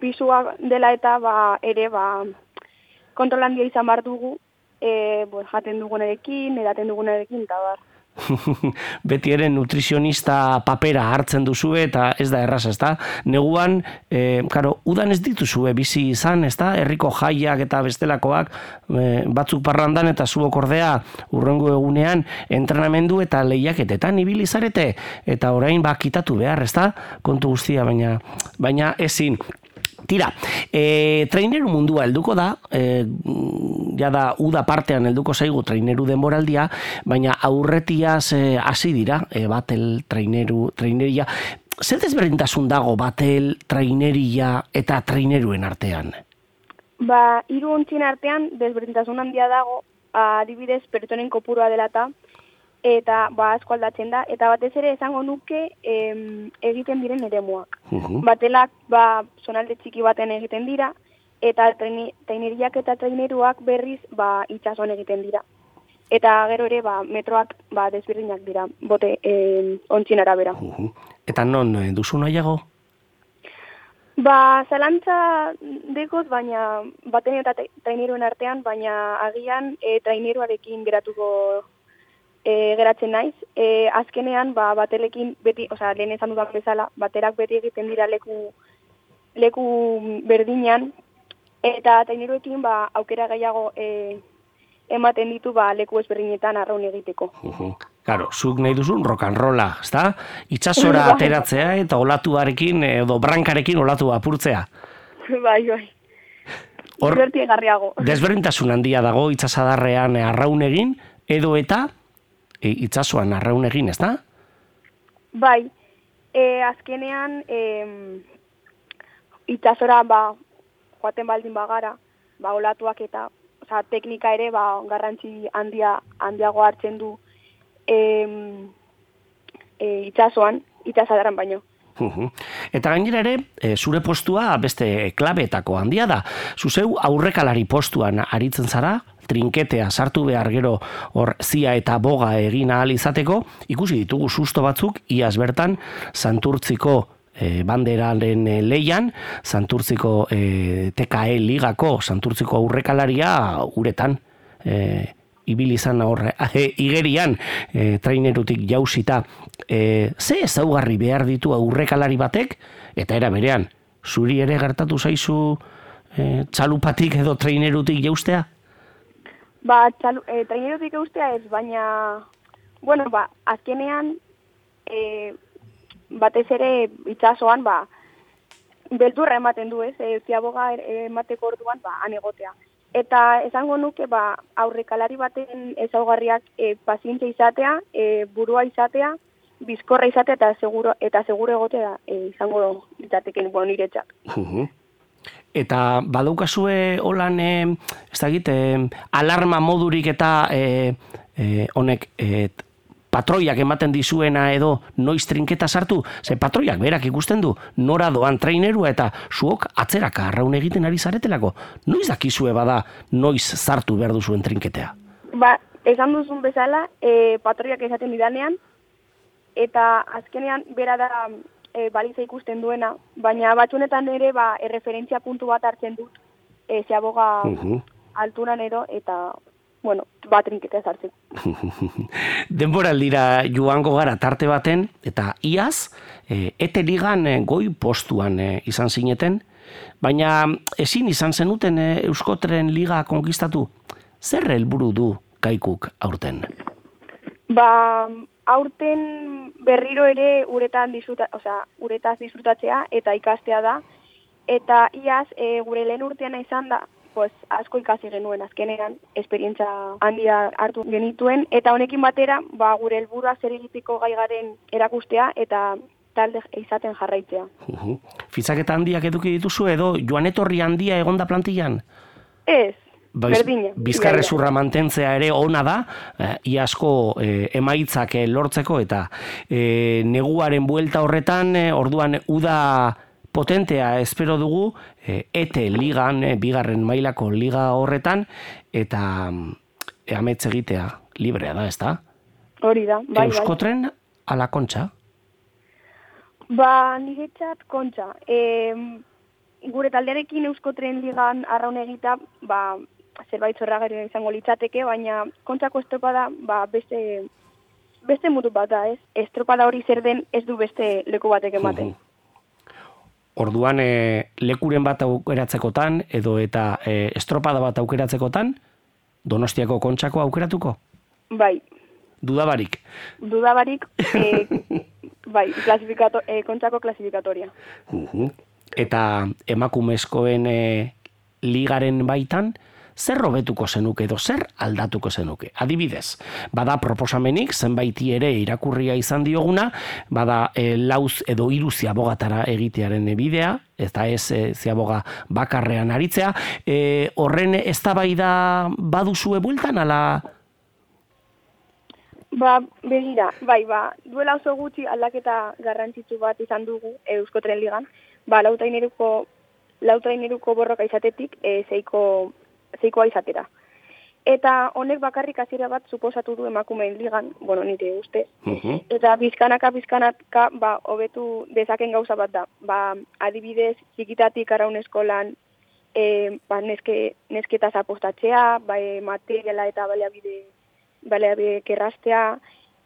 pisua dela eta ba, ere ba, kontrolandia izan bar dugu, e, bo, jaten dugunarekin, edaten dugunarekin, eta bar. beti ere nutrizionista papera hartzen duzu eta ez da erraz, ez da? Neguan, e, karo, udan ez dituzue bizi izan, ez da? Herriko jaiak eta bestelakoak e, batzuk parrandan eta zuok ordea urrengo egunean entrenamendu eta lehiaketetan ibili zarete eta orain bakitatu behar, ez da? Kontu guztia, baina, baina ezin. Tira, e, traineru mundua helduko da, e, ja da uda partean helduko zaigu traineru denboraldia, baina aurretiaz e, hasi dira, e, batel traineru, traineria. Zer desberdintasun dago batel, traineria eta traineruen artean? Ba, hiru ontzien artean desberdintasun handia dago, adibidez, pertsonen kopurua dela eta, eta ba asko aldatzen da eta batez ere esango nuke em, egiten diren eremuak. Mhm. Batelak ba zonalde txiki baten egiten dira eta traineriak eta traineruak berriz ba itsasoan egiten dira. Eta gero ere ba metroak ba desberdinak dira bote em, ontzien arabera. Eta non eh, duzu nahiago? Ba, zalantza dekoz, baina baten eta tra- traineruen artean, baina agian e, traineruarekin geratuko e, geratzen naiz. E, azkenean, ba, batelekin beti, osea, lehen esan dudan bezala, baterak beti egiten dira leku, leku berdinan, eta traineruekin ba, aukera gehiago e, ematen ditu ba, leku ezberdinetan arraun egiteko. Claro, zuk nahi duzun rock and rolla, ezta? Itsasora Bai. ateratzea eta olatuarekin edo brankarekin olatu apurtzea. bai, bai. Hor-. Desberdintasun handia dago itsasadarrean eh, arraun egin edo eta e, itsasoan arraun egin, ezta? Bai, e, azkenean e, itxasora ba, joaten baldin bagara, ba, olatuak eta oza, teknika ere ba, garrantzi handia handiago hartzen du e, e, itxasoan, itxasadarran baino. Uhum. Eta gainera ere, e, zure postua beste klabeetako handia da. Zuzeu aurrekalari postuan aritzen zara, trinketea sartu behar gero hor zia eta boga egin ahal izateko, ikusi ditugu susto batzuk, iaz bertan, santurtziko e, banderaren e, leian, santurtziko e, TKE ligako santurtziko aurrekalaria uretan. E, ibili izan horre, eh, igerian e, trainerutik jausita e, ze ezaugarri behar ditu aurrekalari batek eta era berean zuri ere gertatu zaizu e, txalupatik edo trainerutik jaustea? Ba, txalu, e, trainerutik eustea ez, baina, bueno, ba, azkenean, e, batez ere itxasoan, ba, beldurra ematen du ez, e, ziaboga e, emateko orduan, ba, han egotea. Eta esango nuke, ba, aurrekalari baten ezaugarriak e, pazientzia izatea, e, burua izatea, bizkorra izatea eta seguro, eta seguro egotea e, izango litzateken bueno, niretzat. Eta badaukazue holan, e, ez da egit, alarma modurik eta e, e, honek e, patroiak ematen dizuena edo noiz trinketa sartu, ze patroiak berak ikusten du nora doan trainerua eta zuok atzeraka arraun egiten ari zaretelako. Noiz dakizue bada noiz sartu behar duzuen trinketea? Ba, esan duzun bezala, e, patroiak esaten didanean, eta azkenean bera da e, baliza ikusten duena, baina batzunetan ere ba, erreferentzia puntu bat hartzen dut, e, zeaboga Uhum. altunan edo, eta, bueno, bat trinketa sartzen. Denboraldira joango gara tarte baten, eta iaz, e, ete ligan e, goi postuan e, izan zineten, Baina ezin izan zenuten e, Euskotren Liga konkistatu. Zer helburu du kaikuk aurten? Ba, aurten berriro ere uretan disfruta, osea, uretaz disfrutatzea eta ikastea da. Eta iaz, e, gure lehen urteana izan da, pues, asko ikasi genuen azkenean, esperientza handia hartu genituen, eta honekin batera, ba, gure helburua zer egiteko gai garen erakustea, eta talde izaten jarraitzea. Uhu. Fizaketa handiak eduki dituzu edo joan etorri handia egonda plantillan? Ez, Baiz-. Bizkarrezurra mantentzea ere ona da, eh, iasko eh, emaitzak eh, lortzeko eta eh, neguaren buelta horretan, eh, orduan uda potentea espero dugu, eh, ete ligan, eh, bigarren mailako liga horretan, eta mm, amets egitea librea da, ezta? Hori da, bai, bai. Euskotren ala kontxa? Ba, niretzat kontxa. E, gure taldearekin Euskotren ligan arraun egita, ba, zerbait zorragarria izango litzateke, baina kontxako estropada, ba, beste, beste mutu bat da, ez? Estropada hori zer den ez du beste leku batek ematen. Orduan e, lekuren bat aukeratzekotan edo eta e, estropada bat aukeratzekotan Donostiako kontxako aukeratuko? Bai, Dudabarik. dudabarik, e, bai, klasifikato, e, kontxako klasifikatoria. Uhu. Eta emakumezkoen e, ligaren baitan, zer robetuko zenuke edo zer aldatuko zenuke. Adibidez, bada proposamenik zenbaiti ere irakurria izan dioguna, bada e, lauz edo hiru ziabogatara egitearen bidea, eta ez e, ziaboga bakarrean aritzea. E, horren eztabaida baduzue bueltan, ala Ba, begira, bai, ba, duela oso gutxi aldaketa garrantzitsu bat izan dugu Euskotren ligan, ba, lautaineruko, lautaineruko borroka izatetik, e, zeiko, zeikoa izatera. Eta honek bakarrik hasiera bat suposatu du emakumeen ligan, bueno, nire uste. Eta bizkanaka, bizkanaka, ba, hobetu dezaken gauza bat da. Ba, adibidez, txikitatik araun eskolan, e, ba, neske, nesketaz apostatzea, ba, e, materiala eta baliabide baleabideek errastea,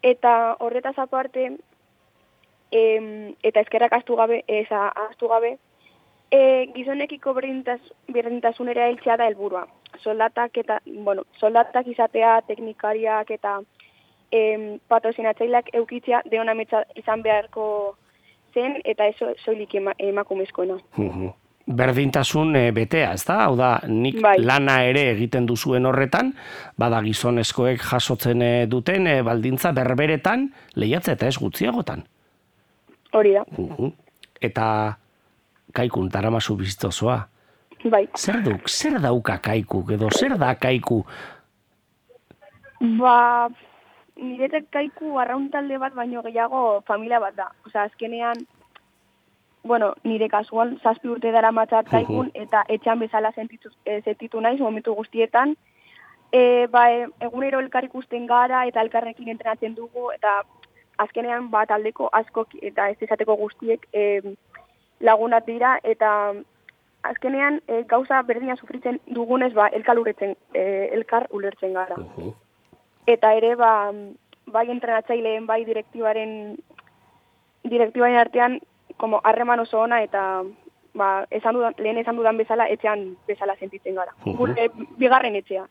eta horretaz aparte, em, eta eskerak astu gabe, eza astu gabe, e, gizonekiko berdintasunera heltzea da helburua. Soldatak eta, bueno, soldatak izatea, teknikariak eta em, patrozinatzaileak eukitzea deonametza izan beharko zen, eta eso soilik ema, emakumezkoena. Berdintasun e, betea, ez da? Hau da, nik Bai. lana ere egiten duzuen horretan, bada gizonezkoek jasotzen e, duten e, baldintza berberetan lehiatze eta ez gutziagotan. Hori da, Uhu. Eta kaikun taramazu biztozoa. bai. Zer duk, zer dauka kaikuk edo zer da kaiku? Ba, niretek kaiku arraun talde bat baino gehiago familia bat da. Osea, azkenean, bueno, nire kasuan zazpi urte dara matzat kaikun, eta etxean bezala sentitu, e, sentitu naiz momentu guztietan. E, ba, e, egunero elkar ikusten gara eta elkarrekin entrenatzen dugu, eta azkenean ba taldeko askok eta ez esateko guztiek e, lagunak dira, eta azkenean e, gauza berdina sufritzen dugunez ba elkar ulertzen, e, elkar ulertzen gara. Eta ere ba bai entrenatzaileen bai direktibaren direktibaren artean como harreman oso ona eta ba, esan dudan, lehen esan dudan bezala etxean bezala sentitzen gara. Gure bigarren etxea.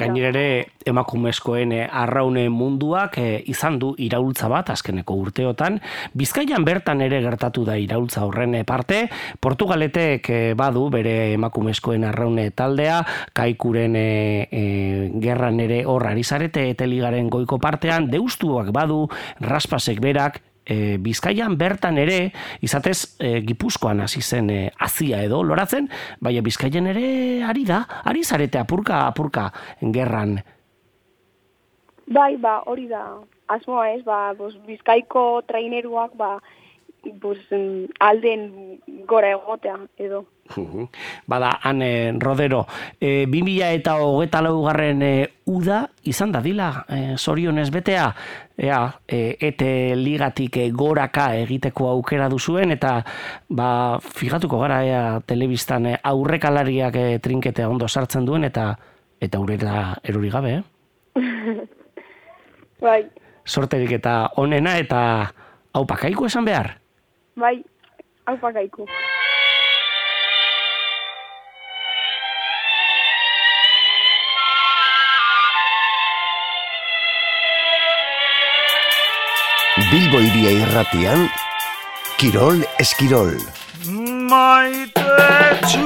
Gainera ere emakumezkoen eh, arraune munduak eh, izan du iraultza bat azkeneko urteotan. Bizkaian bertan ere gertatu da iraultza horren parte. Portugaletek eh, badu bere emakumezkoen arraune taldea, kaikuren eh, eh, gerran ere hor ari zarete eteligaren goiko partean, deustuak badu, raspasek berak, e, Bizkaian bertan ere, izatez e, Gipuzkoan hasi zen e, azia edo loratzen, baina Bizkaian ere ari da, ari zarete apurka apurka gerran. Bai, ba, hori da asmoa ez, ba, bos, bizkaiko traineruak, ba, bos, mm, alden gora egotea, edo. Bada, han eh, rodero, e, 2000 eta hogeta laugarren e, uda izan da dila, e, zorionez betea, ea, e, ete ligatik e, goraka egiteko aukera duzuen, eta ba, figatuko gara ea telebistan e, aurrekalariak e, trinketea ondo sartzen duen, eta eta urera erori gabe, eh? Bai, Sorterik eta onena, eta hau pakaiko esan behar. bai, hau Bilbo iria irratian, Kirol Eskirol. Maite txu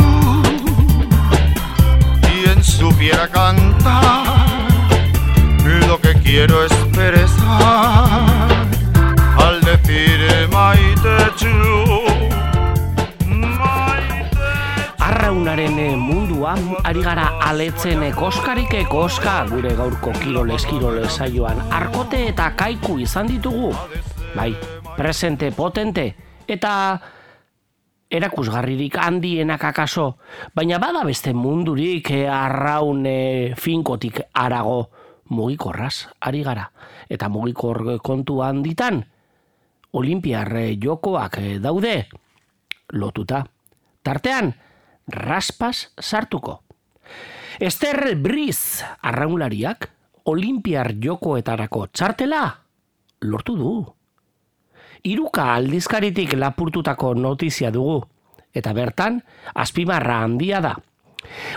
Quien supiera cantar Lo que quiero es perezar Al decir maite txu Arraunaren mundua, ari gara aletzen eh, koskarik eh, gure gaurko kirol eskirol saioan arkote eta kaiku izan ditugu. Bai, presente potente eta erakusgarririk handienak akaso, baina bada beste mundurik eh, arraun eh, finkotik arago mugikorraz ari gara. Eta mugikor kontu handitan, olimpiar eh, jokoak daude lotuta. Tartean, raspas sartuko. Ester Briz arraunlariak olimpiar jokoetarako txartela lortu du. Iruka aldizkaritik lapurtutako notizia dugu, eta bertan, azpimarra handia da.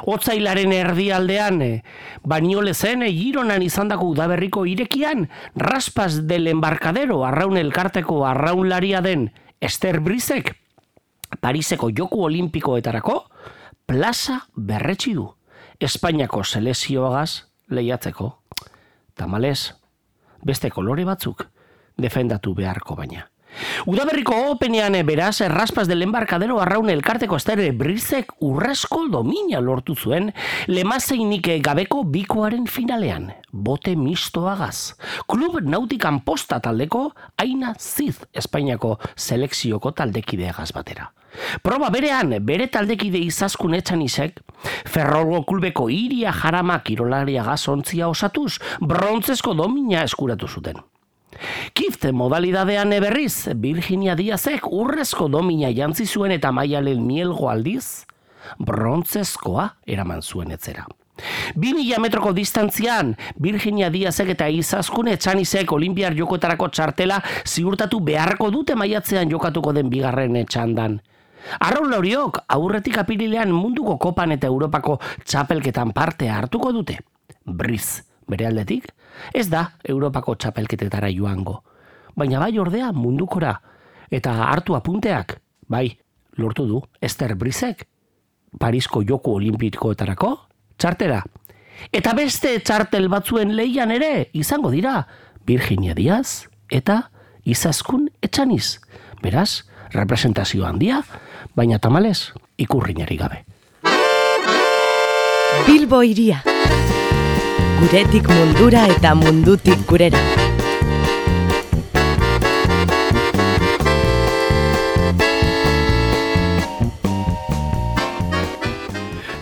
Otzailaren erdialdean, eh, bainolezen eh, gironan izandako udaberriko irekian, raspas del embarkadero arraun elkarteko arraunlaria den Ester Brizek, Pariseko joku olimpikoetarako, plaza berretsi du. Espainiako selezioagaz lehiatzeko. Tamalez, beste kolore batzuk defendatu beharko baina. Udaberriko openean eh, beraz, erraspas del embarkadero arraun elkarteko estere brizek urrezko domina lortu zuen lemazeinik eh, gabeko bikoaren finalean, bote mistoagaz. Klub nautikan posta taldeko, aina ziz Espainiako selekzioko taldekideagaz batera. Proba berean, bere taldekide izaskun etxan isek, Ferrolgo klubeko iria jarama kirolaria gazontzia osatuz, brontzesko domina eskuratu zuten. Kift modalidadean berriz, Virginia Diazek urrezko domina jantzi zuen eta maialen mielgo aldiz, brontzezkoa eraman zuen etzera. Bi mila metroko distantzian, Virginia Diazek eta izaskun etxanisek olimpiar jokoetarako txartela ziurtatu beharko dute maiatzean jokatuko den bigarren etxandan. Arraun lauriok, aurretik apirilean munduko kopan eta Europako txapelketan parte hartuko dute. Briz, bere aldetik, ez da Europako txapelketetara joango. Baina bai ordea mundukora, eta hartu apunteak, bai, lortu du, Ester Brizek, Parisko joku olimpikoetarako, txartera. Eta beste txartel batzuen leian ere, izango dira, Virginia Diaz eta Izaskun Etxaniz. Beraz, representazio handia, baina tamalez, ikurrinari gabe. Bilbo iria. Guretik mundura eta mundutik gurera.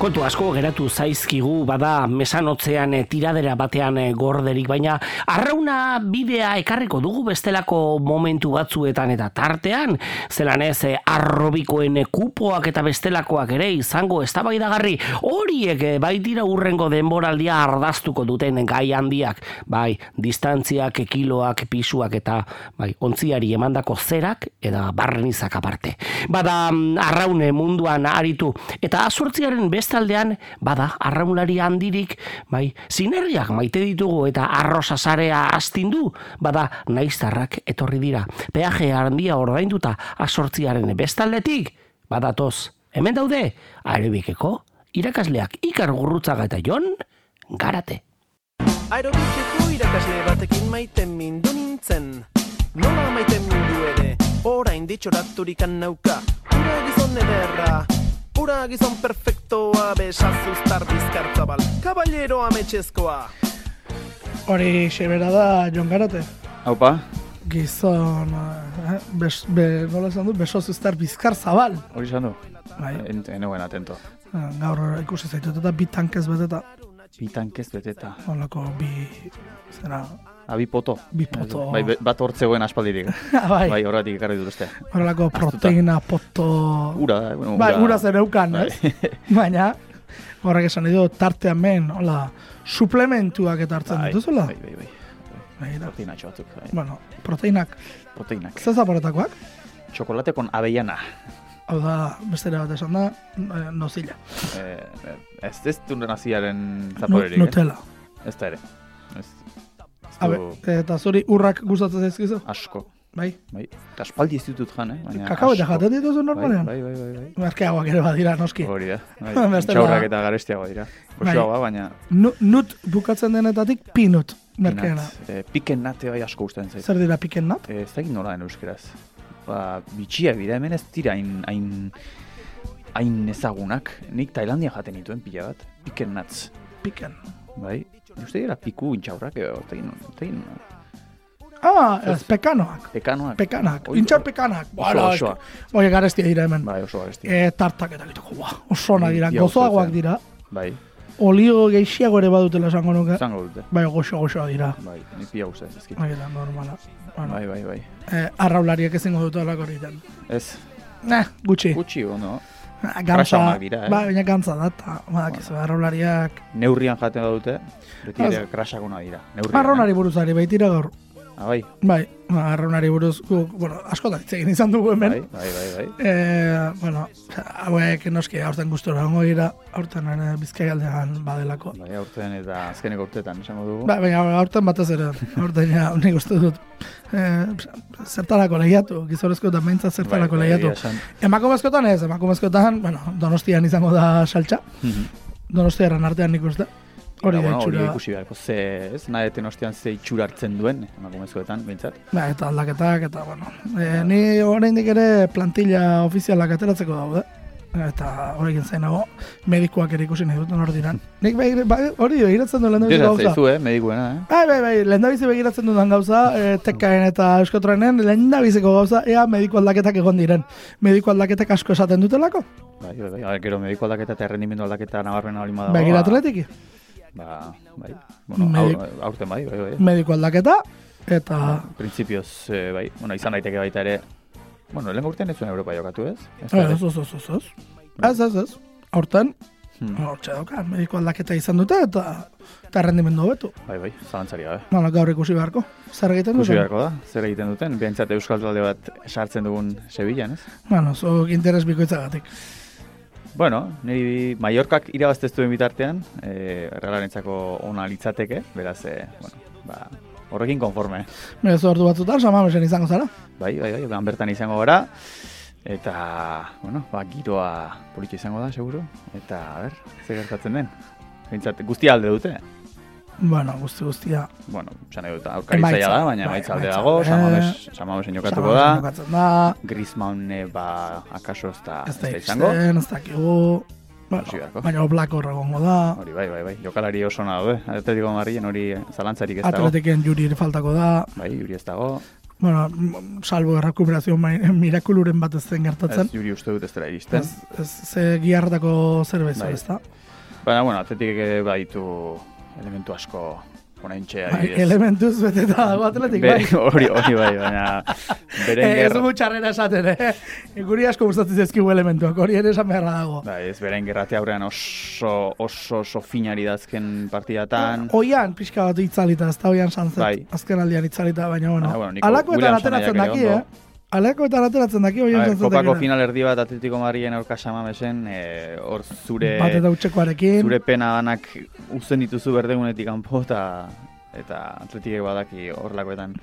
Kontu asko geratu zaizkigu bada mesanotzean e, tiradera batean e, gorderik, baina arrauna bidea ekarriko dugu bestelako momentu batzuetan eta tartean, zelan ez e, arrobikoen kupoak eta bestelakoak ere izango eztabaidagarri horiek e, baitira urrengo denboraldia ardaztuko duten gai handiak, bai, distantziak, kiloak, pisuak eta bai, ontziari emandako zerak eta barrenizak aparte. Bada mm, arraune munduan aritu eta azortziaren bestaldean bada arraunlari handirik, bai, sinergiak maite ditugu eta arrosa sarea astindu, bada naiztarrak etorri dira. Peaje handia ordainduta azortziaren bestaldetik, badatoz, hemen daude, arebikeko, irakasleak ikar gurrutzaga eta jon, garate. Aerobikeko irakasle batekin maite mindu nintzen Nola maite mindu ere, orain ditxoraturikan nauka Ura gizon ederra, ura gizon perfektoa Besazuztar bizkartzabal, kaballero ametxezkoa Hori xebera da, Jon Garate. Haupa, Gizon, eh, bes, be, nola esan du, beso zuztar bizkar zabal. hori izan du? Bai. En, enoen atento. Eh, Gaur ikusi zaitut eta bi tankez beteta. Bi tankez beteta. Holako bi, zera, Abi poto. Bi poto. Bai, bat hortzegoen aspaldirik. Bai. bai, horretik ekarri dut uste. horrelako proteina poto... Ura, eh, bueno, Bai, ura- ura zer eukan, Bai. ez? Baina, horrek esan du, tartean men, hola, suplementuak eta hartzen Bai, dituzula. Bai, bai, bai. Bai, da. Proteinatxo batzuk. Bai. Bueno, proteinak. Proteinak. Zer zaporetakoak? Chocolate con avellana. Hau da, bestera bat esan da, eh, nozila. Eh, eh, ez ez du naziaren zaporerik. Nu- Nutella. Ez da ere. Ez. Habe, du- eta zuri urrak gustatzen zaizkizu? Asko. Bai. Bai. Eta aspaldi ez ditut jan, eh? Baina Kakao eta jaten dituzu normalean? Bai, bai, bai, bai. bai. Merkeagoak ere badira, noski. Hori da. Bai. Txaurrak eta garestiagoa dira. Goxoagoa, baina... Nu- Nut bukatzen denetatik pinut merkeena. Eh, piken nate bai asko gustatzen zait. Zer dira piken nat? Eh, ez dakit nola den euskeraz. Ba, bitxiak dira, hemen ez dira hain, hain, hain ezagunak. Nik Tailandia jaten dituen pila bat. Piken nuts. Piken. Bai. Uste dira piku intxaurrak edo, ez ez nola. Ah, ez pekanoak. Pekanoak. Pekanak, intxar pekanak. Oso, osoa. Oie, garestia dira hemen. Bai, oso garestia. E, tartak eta gitoko, ba, oso ona dira, gozoagoak dira. Bai. Olio geixiago ere badutela esango nuke. Esango dute. Bai, goxo goxoa dira. Bai, ni pila gustatzen ezkit. Bai, da, normala. Bueno, Bai, bai, bai. eh, arraulariak ezingo dut alako egiten. Ez. Nah, gutxi. Gutxi, ondo. Gantza, onak dira, eh? ba, baina gantza da, eta, badakizu, arraulariak... Neurrian jaten badute, beti ere grasakona dira. Neurrian. Marronari buruzari, baitira gaur. Ah, bai. Bai, ba, arraunari buruz, guk, bueno, askotan hitz egin izan dugu hemen. Bai, bai, bai, bai. Eh, bueno, hauek noski aurten gustora hongo dira, aurten ere bizkaialdean badelako. Bai, aurten eta azkeneko urteetan esango dugu. Ba, baina aurten batez ere, aurten ja, nik uste dut, eh, zertarako lehiatu, gizorezko eta maintzat zertarako Bai, bai, lehiatu. esan. Emakumezkotan ez, emakumezkotan, bueno, donostian izango da saltxa, Mhm. donostiarren artean nik uste. Hori da bueno, hori itxura. ikusi beharko, ze, ez, nahi eten ostean ze itxura hartzen duen, emakumezkoetan, behintzat. Ba, eta aldaketak, eta, bueno, e, ni oraindik ere plantilla ofizialak ateratzeko daude. Eta horrekin zainago, medikuak ere ikusi nahi dut nor diran. Nik begira, ba, hori begiratzen du lehendabizi gauza. zaizu, eh, medikuena, eh? Bai, bai, bai, lehendabizi begiratzen dudan gauza, e, tekaen eta euskotrenen, lehendabiziko gauza, ea mediku aldaketak egon diren. Mediku aldaketak asko esaten dutelako. Bai, bai, bai. Gero mediku aldaketa eta errendimendu aldaketa nabarmena bali badago. Begira ba, atletiki. Ba, bai. Bueno, Medik- aur, aurten bai, bai, bai. Mediku aldaketa, eta... Printzipioz, eh, bai, bueno, izan daiteke baita ere, bueno, lehen urtean ez zuen Europa jokatu, ez? Ez, Ez, bai. ez, ez, ez, ez. Ez, ez, ez. Horten, Hmm. hortxe dauka, mediku aldaketa izan dute, eta, eta rendimendu hobetu. Bai, bai, zalantzari gabe. Bueno, gaur ikusi beharko. Zer egiten Ikusi duten? beharko da, zer egiten duten, behintzat euskal talde bat sartzen dugun Sevillan, ez? Bueno, zuk interes bikoitzagatik. Bueno, niri Mallorcak irabazte ez duen bitartean, eh, errealarentzako ona litzateke, beraz, eh, bueno, ba, horrekin konforme. Berez ordu batzutan, samamesen izango zara. Bai, bai, bai, han bertan izango gara, eta, bueno, ba, giroa politia izango da, seguro, eta, a ber, zer gertatzen den. Behintzat, guztia alde dute. Bueno, guzti guztia. Bueno, esan nahi dut, aurkari Emaitza, zaila da, baina bai, emaitza alde dago, alde. Samames, Samamesen jokatuko da. Jokatzen da. Griezmann, eh, ba, akaso ez da, Ez da izango. ez dakigu. Bueno, Ikusi beharko. baina oblak horregongo da. Hori bai, bai, bai. Jokalari oso ona daude. Atletico Madrilen hori zalantzarik ez dago. Atletiken juri faltako da. Bai, Juri ez dago. Bueno, salbo errekuperazio mai- mirakuluren bat ez zen gertatzen. Ez Juri uste dut ez dela iristen. Ez, ez ze giharretako zerbait Bai. ez da. Baina, bueno, Atletik ere baditu elementu asko oraintxe Bai, adibidez. elementuz beteta dago atletik, bai. Hori, hori bai, baina beren Eh, ez dugu txarrera esaten, eh? Guri asko gustatzen zaizkigu elementuak, hori ere esan beharra dago. bai, ez beren gerrate aurrean oso, oso, oso finari dazken partidatan. Oian pixka bat itzalita, ez da oian sanzet. Bai. Azken aldian itzalita, baina bueno. Ah, bueno, Alakoetan ateratzen daki, ondo. Eh? Alakoetan ateratzen daki, oian A ber, sanzet. kopako final erdi bat Atletico Madrilen aurka samamesen, eh, hor zure... Bat eta utxekoarekin. Zure pena banak uzten dituzu berdegunetik kanpo eta eta atletikek badaki horrelakoetan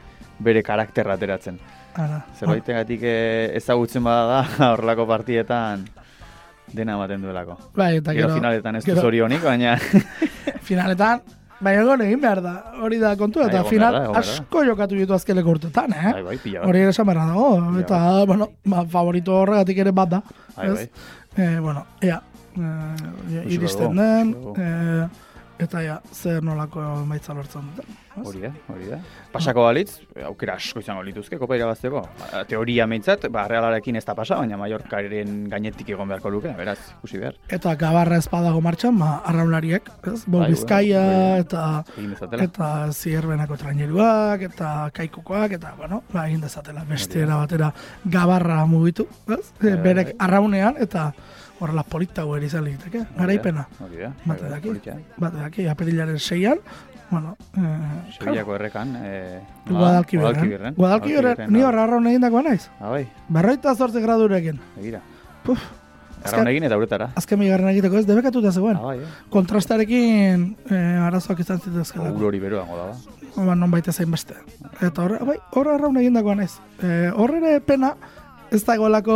bere karakterra ateratzen. Ara. Zerbaitegatik eh, ezagutzen bada da horrelako partietan dena ematen duelako. Bai, eta Gero gero- finaletan ez du zorionik, baina Finaletan, baina egon egin behar da, hori da kontua, Bai, eta egon final behar egon behar da. asko jokatu ditu azkeneko urtetan, eh? Bai, bai. Hori ere esan beharra dago, eta, bueno, ba, favorito horregatik ere bat da. Bai, bai. Eh, bueno, ea, eh, iristen den, eh, eta ja, zer nolako emaitza lortzen duten. Hori da, hori da. Pasako balitz, aukera asko izango lituzke kopa irabazteko. Ba, Teoria meintzat, ba, Realarekin ez da pasa, baina Mallorcaren gainetik egon beharko luke, beraz, ikusi behar. Eta gabarra ez badago martxan, ba, arraunlariek, ez? Bo Bai, Bizkaia, bai, eta eta zierbenako traineruak, eta kaikukoak, eta, bueno, ba, egin dezatela beste era batera gabarra mugitu, ez? Bai, bai, Berek bai. arraunean, eta horrela politago ere izan liteke, garaipena. Hori da, bai, Bate bai, daki, bate daki, apirilaren seian, bueno, eh, Sevillako errekan, eh. Guadalquiveren. Guadalquiveren, ni horra arraun egindakoa naiz. Ah, bai, Berroita zortzi gradurekin. begira. Puf, Arraunekin eta uretara. Azken bigarren egiteko ez, debekatuta zegoen. Ah, bai, eh. Kontrastarekin eh, arazoak izan zitezkelako. Ur hori beroango da, ba. Non baita zein beste. Eta horre, bai, horre arraun egindakoa naiz. E, horre pena, ez dagoelako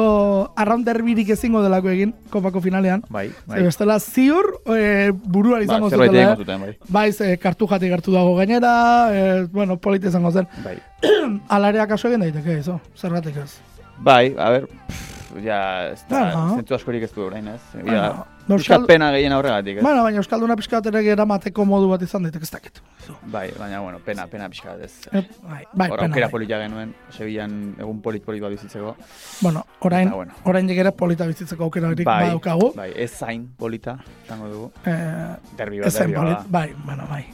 arraun derbirik ezingo delako egin, kopako finalean. Bai, Ze bestela ziur, e, buruan izango zerbait zutela. egingo zuten, bai. Bai, ze, kartu jatik hartu dago gainera, e, bueno, polite izango zen. Bai. Alarea kaso egin daiteke, izo, zergatik ez. Bai, a ber, pff, ja, ez da, zentu askorik ez du orain, ez? Ja, Euskal- Euskal pena gehien aurregatik, ez? Bueno, baina Euskalduna pixka bat ere eramateko modu bat izan daiteke ez dakit. Bai, baina, bueno, pena, pena pixka bat, ez? Eh, bai, bai, Hor pena, aukera bai. polita genuen, Sevillan egun polit-polit bat bizitzeko. Bueno, orain, Eta, bueno. orain ere polita bizitzeko aukera Bai, badaukagu. bai, ez zain polita, zango dugu. Eh, Derbi bat, derbi polit- bat. Bai, bueno, bai.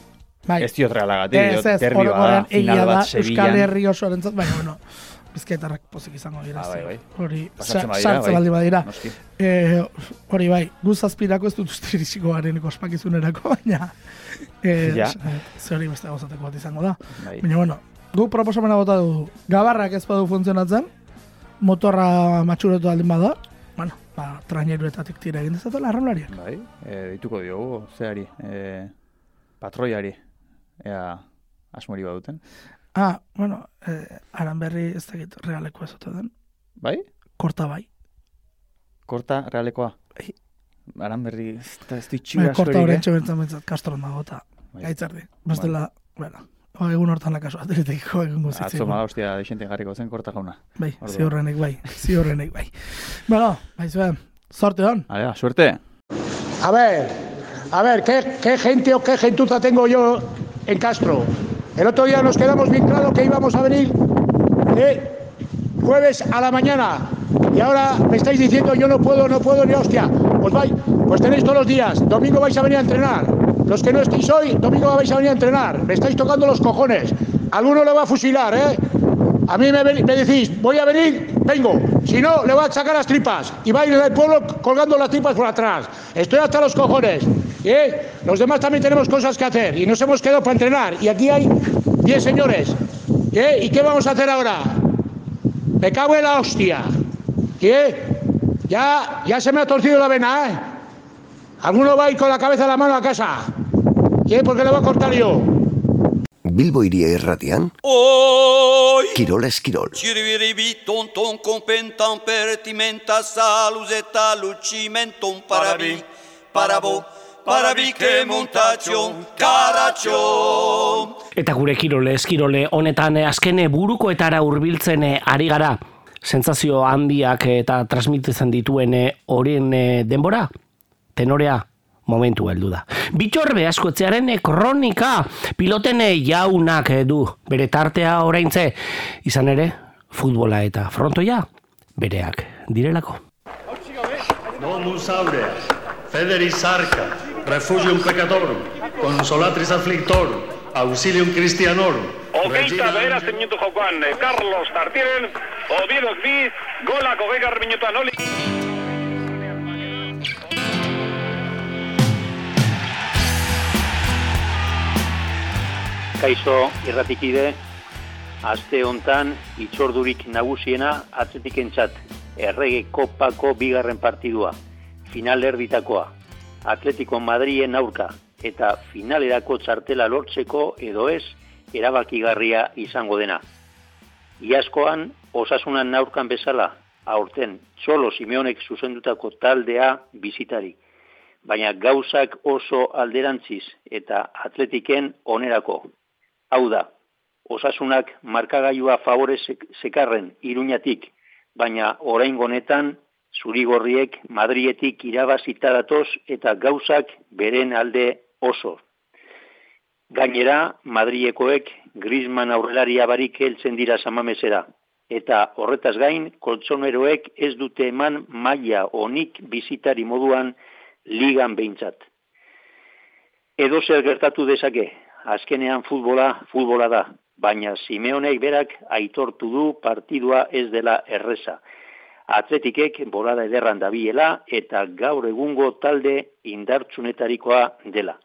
Bai. Ez diot ez, derbi bat, final bat Euskal Sevillan. Herri osoarentzat, baina, bueno, bizkaitarrak pozik izango dira. Ah, bai, bai. Hori, Pasatzen sa- badira, sartzen bai, baldi badira. noski. Eh, hori bai, gu zazpirako ez dut uste iritsiko gareneko ospakizunerako, baina eh, Ja. eh, ze hori beste gauzateko bat izango da. Bai. Baina, bueno, guk proposamena bota dugu. Gabarrak ez badu funtzionatzen, motorra matxuretu aldin bada, bueno, ba, traineruetatik tira egin dezatela arraunlariak. Bai, e, dituko diogu, zeari, e, patroiari, ea asmori baduten. Ah, bueno, eh, aran berri ez dakit realeko ez den. Bai? Korta bai. Korta realekoa. Aran berri, ez da ez Bai, ditxura korta askorik, horrentxe eh? bentzat bentzat kastron dago eta Bai. gaitzardi. Bestela, bueno, o, egun hortan lakaso atletikiko egun Atzo guzitzeko. bada hostia deixenten jarriko zen korta jauna. Bai, ziurrenek bai, ziurrenek bai. bueno, bai zuen, sorte hon. Alea, suerte. A ver, a ver, ¿qué, qué gente o qué gentuza tengo yo en Castro? El otro día nos quedamos bien claro que íbamos a venir jueves a la mañana y ahora me estáis diciendo yo no puedo, no puedo ni hostia. Pues vais, pues tenéis todos los días. Domingo vais a venir a entrenar. Los que no estéis hoy, domingo vais a venir a entrenar. Me estáis tocando los cojones. Alguno le va a fusilar, ¿eh? A mí me, me decís, voy a venir, vengo. Si no, le voy a sacar las tripas. Y va a ir del pueblo colgando las tripas por atrás. Estoy hasta los cojones. ¿Eh? Los demás también tenemos cosas que hacer. Y nos hemos quedado para entrenar. Y aquí hay 10 señores. ¿eh? ¿Y qué vamos a hacer ahora? Me cago en la hostia. ¿eh? Ya, ya se me ha torcido la vena, ¿eh? Alguno va a ir con la cabeza en la mano a casa. ¿eh? Porque le voy a cortar yo. Bilbo iria irratian, Oi! Kirol Eskirol. Cirviribi tonton compentam pertimenta salus et alucimentum parabi, parabo, parabi che montacion caraccion. Eta gure kirole, eskirole, honetan eh, azkene burukoetara hurbiltzen eh, ari gara, sentsazio handiak eta transmititzen dituen eh, horien eh, denbora, tenorea, momentu heldu da. Bitxorbe askotzearen eh, kronika, piloten eh, jaunak eh, du, bere tartea oraintze, izan ere, futbola eta frontoia, bereak direlako. Domus aurea, federis arca, refugium peccatorum, consolatris afflictorum, auxilium Christianorum. Hogeita bederatzi minutu jokoan eh, Carlos Tartieren, Oviedo bi, golak hogeigarren minutuan oli. Kaixo irratikide, aste hontan itzordurik nagusiena atletikentzat errege kopako bigarren partidua, final erditakoa, Atletico Madrien aurka eta finalerako txartela lortzeko edo ez erabakigarria izango dena. Iazkoan, osasunan aurkan bezala, aurten, txolo Simeonek zuzendutako taldea bizitari, baina gauzak oso alderantziz eta atletiken onerako. Hau da, osasunak markagailua favore sek- sekarren iruñatik, baina orain honetan zurigorriek Madrietik irabazita datoz eta gauzak beren alde oso. Gainera, Madriekoek Griezmann aurrelaria barik heltzen dira samamesera, eta horretaz gain, koltsoneroek ez dute eman maila onik bizitari moduan ligan behintzat. Edo zer gertatu dezake, azkenean futbola, futbola da, baina Simeonek berak aitortu du partidua ez dela erreza. Atletikek bolada ederran dabiela eta gaur egungo talde indartsunetarikoa dela.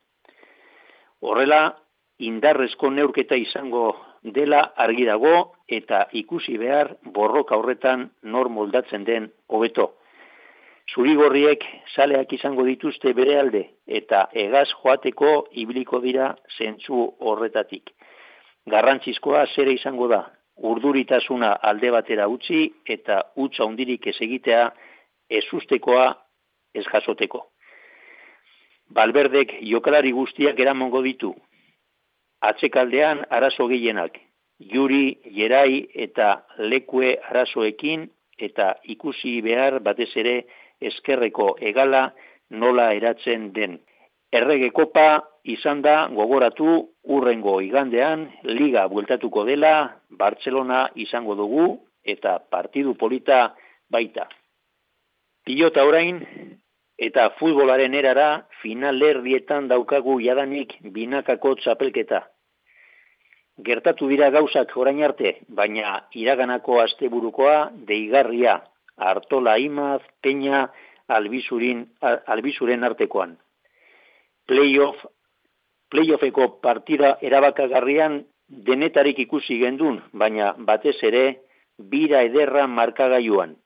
Horrela, indarrezko neurketa izango dela argi dago eta ikusi behar borroka horretan nor moldatzen den hobeto. Zurigorriek saleak izango dituzte bere alde eta egaz joateko ibiliko dira zentzu horretatik. Garrantzizkoa zere izango da, urduritasuna alde batera utzi eta utza hundirik ez egitea ez ustekoa ez jasoteko. Balberdek jokalari guztiak eramongo ditu. Atzekaldean arazo gehienak, juri, jerai eta lekue arazoekin eta ikusi behar batez ere eskerreko egala nola eratzen den. Errege kopa izan da gogoratu urrengo igandean liga bueltatuko dela Bartzelona izango dugu eta partidu polita baita. Pilota orain eta futbolaren erara finalerdietan daukagu jadanik binakako txapelketa. Gertatu dira gauzak orain arte, baina iraganako asteburukoa deigarria, hartola imaz, peña, albizurin, albizuren artekoan. Playoff, playoffeko partida erabakagarrian denetarik ikusi gendun, baina batez ere bira ederra markagailuan.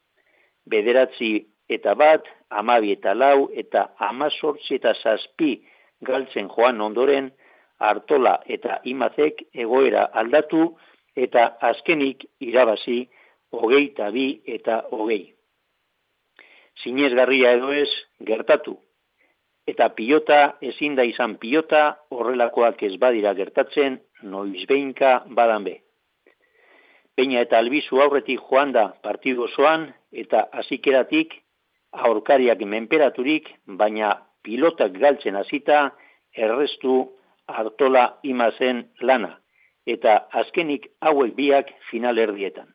Bederatzi eta bat, amabi eta lau, eta amazortzi eta zazpi galtzen joan ondoren, hartola eta imazek egoera aldatu, eta azkenik irabazi hogei eta bi eta hogei. Zinezgarria edo ez, gertatu. Eta pilota ezin da izan pilota horrelakoak ez badira gertatzen, noiz behinka badan be. Peña eta albizu aurretik joan da partidu osoan, eta azikeratik aurkariak menperaturik, baina pilotak galtzen hasita errestu hartola imazen lana, eta azkenik hauek biak final erdietan.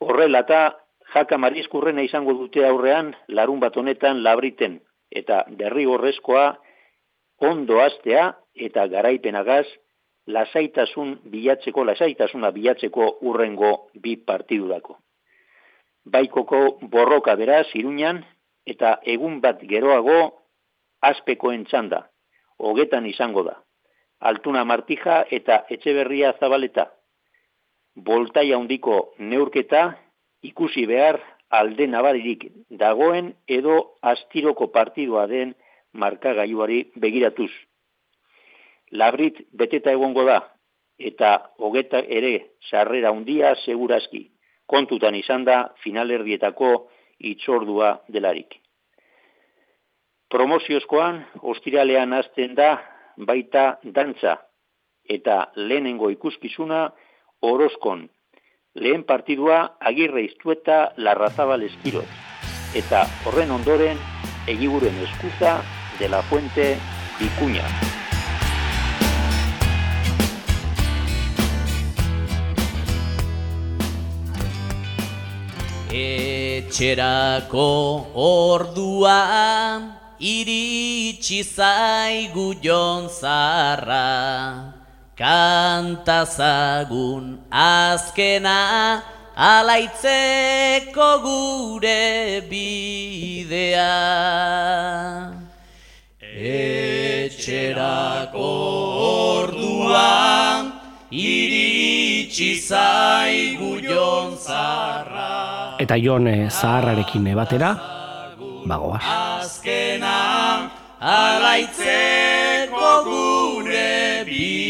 Horrelata, jaka marizkurrena izango dute aurrean larun bat honetan labriten, eta derrigorrezkoa ondo astea eta garaipenagaz lasaitasun bilatzeko, lasaitasuna bilatzeko urrengo bi partidurako. Baikoko borroka beraz iruñan eta egun bat geroago azpekoen txanda, hogetan izango da. Altuna martija eta etxeberria zabaleta. Boltaia handiko neurketa ikusi behar alde nabaririk dagoen edo astiroko partidua den markagailuari begiratuz. Labrit beteta egongo da eta hogeta ere sarrera handia segurazki. Kontutan izan da finalerdietako itxordua delarik. Promoziozkoan, ostiralean azten da baita dantza eta lehenengo ikuskizuna orozkon. Lehen partidua agirre iztueta larrazabal eskirot. Eta horren ondoren egiguren eskuza de la fuente ikuña. Etxerako ordua iritsi zaigu jon zarra kantazagun azkena alaitzeko gure bidea. Etxerako orduan iritsi zaigu jon zarra Eta jon eh, zaharrarekin batera, bagoaz. azkena alaitzeko gure bidea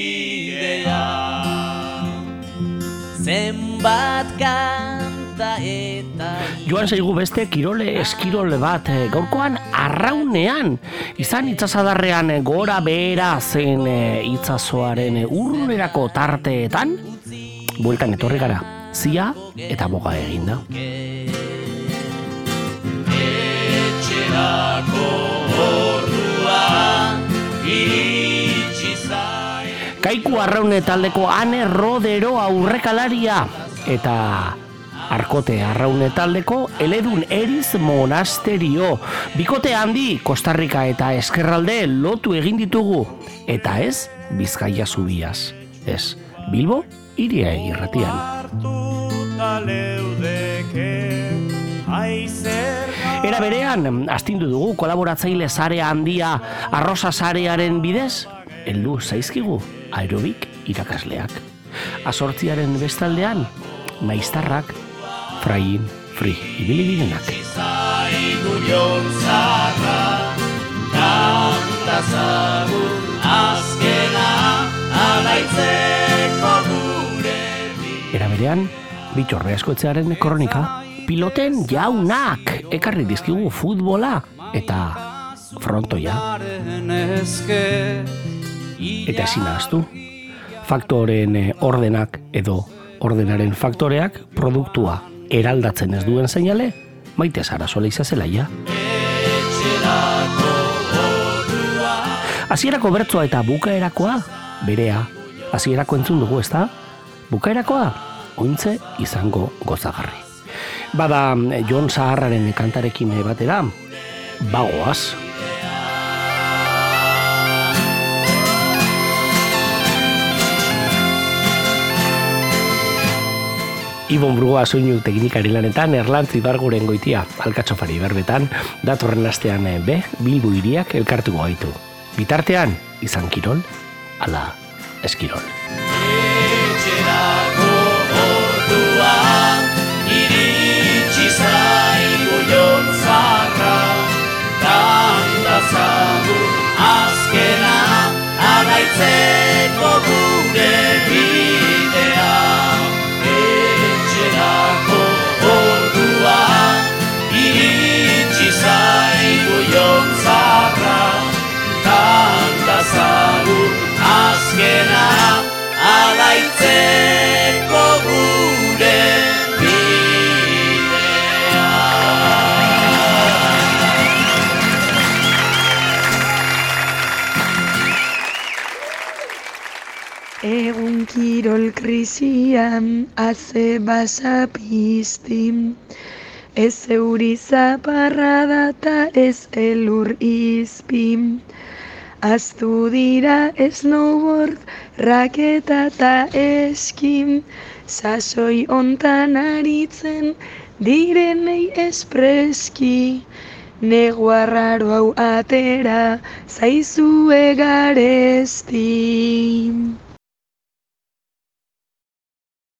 zenbat kanta eta Joan zaigu beste kirole eskirole bat eh, gaurkoan arraunean. Izan itzazadarrean eh, gora behera zen eh, itzazoaren eh, urrunerako tarteetan bueltan etorri gara. Zia eta boga eginda. etxerako zai Kaiku arraune taldeko ane rodero aurrekalaria eta Arkote arraune taldeko eledun eriz monasterio. Bikote handi Kostarrika eta Eskerralde lotu egin ditugu. Eta ez, Bizkaia zubiaz. Ez, Bilbo, iria irratian. Era berean, astindu dugu kolaboratzaile sare handia arrosa sarearen bidez, heldu zaizkigu aerobik irakasleak. Azortziaren bestaldean, maiztarrak, frain, fri, ibili direnak. jontzarra Kantazagun azkena alaitzeko gure Era berean, bitxorre askotzearen kronika, piloten jaunak ekarri dizkigu futbola eta frontoia. Eta ezin ahaztu, faktoren eh, ordenak edo ordenaren faktoreak produktua eraldatzen ez duen seinale, maite zara sola izazela ja. Hasierako bertsoa eta bukaerakoa, berea, hasierako entzun dugu ezta? Bukaerakoa, ointze izango gozagarri. Bada, eh, Jon Zaharraren kantarekin batera, bagoaz. Ibon Brugua soinu teknikari lanetan Erlantz Ibarguren goitia alkatxofari berbetan datorren astean eh, be Bilbo hiriak elkartuko gaitu. Bitartean izan kirol ala eskirol. Etxerako ordua iritsi zaigu jontzarra Kantazagun azkena alaitzeko gure bidea Kantazagun azkena alaitzeko gure Egun kirol krisian haze basa pizti Ez euri zaparra data ez elur izpi Aztu dira snowboard, raketa eta eski Sasoi ontan aritzen direnei espreski Negua raro hau atera zaizue garesti